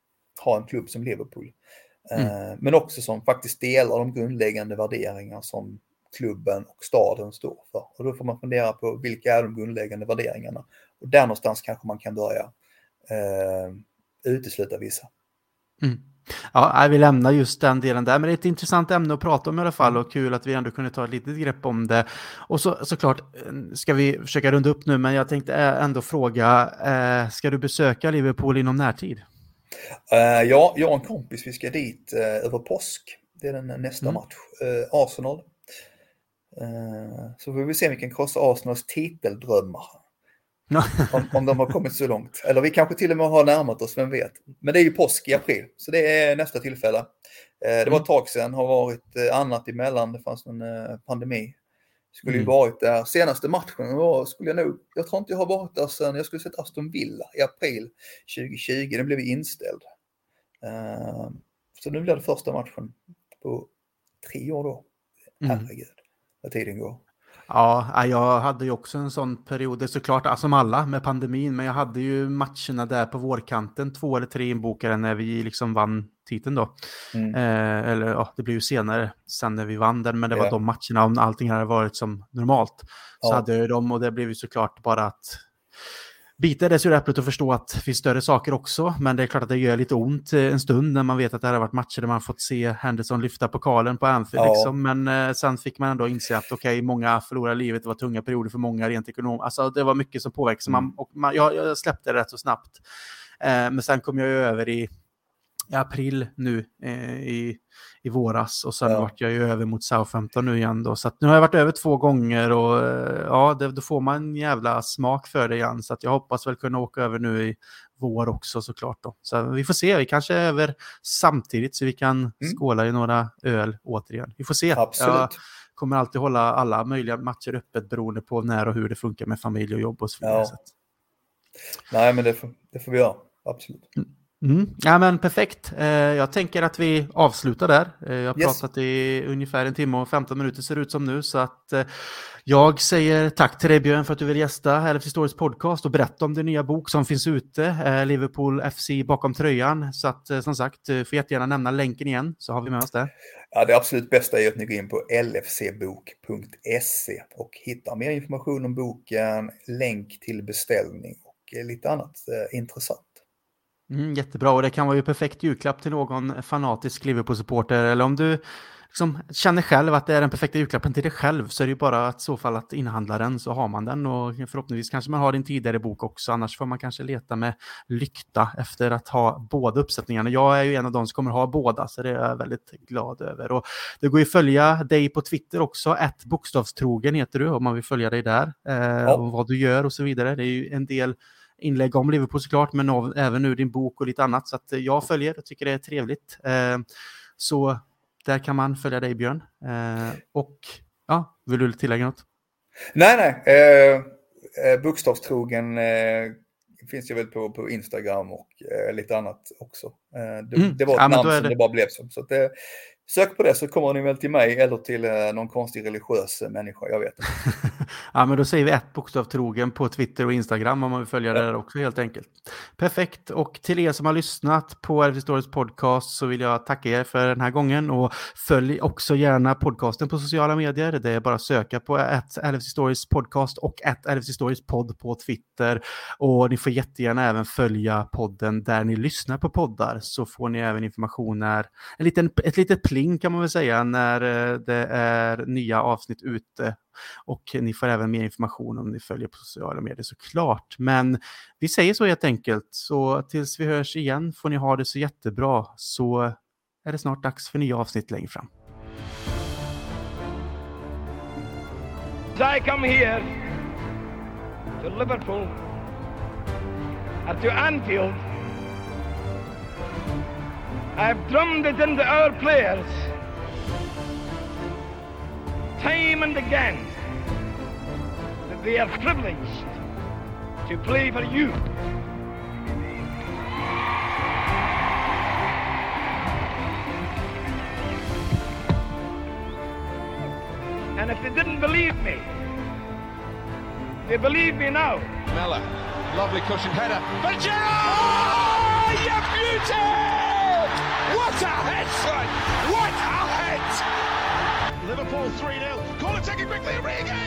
ha en klubb som Liverpool. Eh, mm. Men också som faktiskt delar de grundläggande värderingar som klubben och staden står för. Och då får man fundera på vilka är de grundläggande värderingarna. Och där någonstans kanske man kan börja eh, utesluta vissa. Mm. Ja, vi lämnar just den delen där, men det är ett intressant ämne att prata om i alla fall och kul att vi ändå kunde ta ett litet grepp om det. Och så, såklart eh, ska vi försöka runda upp nu, men jag tänkte ändå fråga, eh, ska du besöka Liverpool inom närtid? Uh, ja, jag och en kompis, vi ska dit uh, över påsk. Det är den nästa mm. match. Uh, Arsenal. så får vi se om vi kan krossa Arsenals titeldrömmar. Om, om de har kommit så långt. Eller vi kanske till och med har närmat oss, vem vet. Men det är ju påsk i april, så det är nästa tillfälle. Det var ett tag sedan, har varit annat emellan, det fanns en pandemi. Skulle ju mm. varit där. Senaste matchen var, skulle jag nog, jag tror inte jag har varit där sedan, jag skulle sett Aston Villa i april 2020, den blev inställd. Så nu blir det första matchen på tre år då. Mm. Herregud, vad tiden går. Ja, jag hade ju också en sån period, det är såklart som alla med pandemin, men jag hade ju matcherna där på vårkanten, två eller tre inbokade när vi liksom vann titeln då. Mm. Eh, eller ja, det blev ju senare, sen när vi vann den, men det var yeah. de matcherna, om allting hade varit som normalt, så ja. hade jag ju dem och det blev ju såklart bara att bita det sur äpplet och förstå att det finns större saker också. Men det är klart att det gör lite ont en stund när man vet att det har varit matcher där man fått se Henderson lyfta pokalen på Anfield. Ja. Liksom. Men eh, sen fick man ändå inse att okej, okay, många förlorar livet, det var tunga perioder för många rent ekonomiskt. Alltså det var mycket som påverkade. Mm. Man, och man, jag, jag släppte det rätt så snabbt. Eh, men sen kom jag över i i april nu eh, i, i våras och sen ja. vart jag ju över mot Southampton nu igen då. Så nu har jag varit över två gånger och eh, ja, det, då får man en jävla smak för det igen. Så att jag hoppas väl kunna åka över nu i vår också såklart då. Så vi får se, vi kanske är över samtidigt så vi kan mm. skåla i några öl återigen. Vi får se. Absolut. Jag kommer alltid hålla alla möjliga matcher öppet beroende på när och hur det funkar med familj och jobb och så vidare. Ja. Nej, men det får, det får vi göra. Absolut. Mm. Mm. Ja, men perfekt. Eh, jag tänker att vi avslutar där. Eh, jag har yes. pratat i ungefär en timme och 15 minuter ser det ut som nu. Så att eh, jag säger tack till dig Björn för att du vill gästa LFC Stories podcast och berätta om din nya bok som finns ute, Liverpool FC bakom tröjan. Så att som sagt, du får jättegärna nämna länken igen så har vi med oss det. Ja, det absolut bästa är att ni går in på lfcbok.se och hittar mer information om boken, länk till beställning och lite annat intressant. Mm, jättebra, och det kan vara ju perfekt julklapp till någon fanatisk Liverpool-supporter. Eller om du liksom känner själv att det är den perfekta julklappen till dig själv så är det ju bara att så fall att inhandla den så har man den. Och förhoppningsvis kanske man har din tidigare bok också, annars får man kanske leta med lykta efter att ha båda uppsättningarna. Jag är ju en av de som kommer ha båda, så det är jag väldigt glad över. Och det går ju att följa dig på Twitter också, ett bokstavstrogen heter du om man vill följa dig där. Eh. Och vad du gör och så vidare. Det är ju en del inlägg om Liverpool såklart, men av, även ur din bok och lite annat. Så att jag följer och tycker det är trevligt. Eh, så där kan man följa dig Björn. Eh, och ja, vill du tillägga något? Nej, nej. Eh, eh bokstavstrogen eh, finns ju väl på, på Instagram och eh, lite annat också. Eh, det, mm. det, var ett ja, namn som det... det bara blev som. Så att, Sök på det så kommer ni väl till mig eller till eh, någon konstig religiös människa, jag vet inte. [LAUGHS] ja, men då säger vi ett bokstav trogen på Twitter och Instagram om man vill följa ja. det där också helt enkelt. Perfekt, och till er som har lyssnat på Elvis Stories podcast så vill jag tacka er för den här gången och följ också gärna podcasten på sociala medier. Det är bara att söka på ett Elvis Stories podcast och ett Elvis Stories podd på Twitter. Och ni får jättegärna även följa podden där ni lyssnar på poddar så får ni även information när, en liten, ett litet pling pling kan man väl säga när eh, det är nya avsnitt ute. Och ni får även mer information om ni följer på sociala medier såklart. Men vi säger så helt enkelt. Så tills vi hörs igen får ni ha det så jättebra. Så är det snart dags för nya avsnitt längre fram. I come here to Liverpool and to Anfield I've drummed it into our players time and again that they are privileged to play for you. And if they didn't believe me, they believe me now. Mella, lovely cushion header. But Gerard! Oh, you beauty! What a head! What a head! Liverpool 3 0. Call it taking quickly, Origi!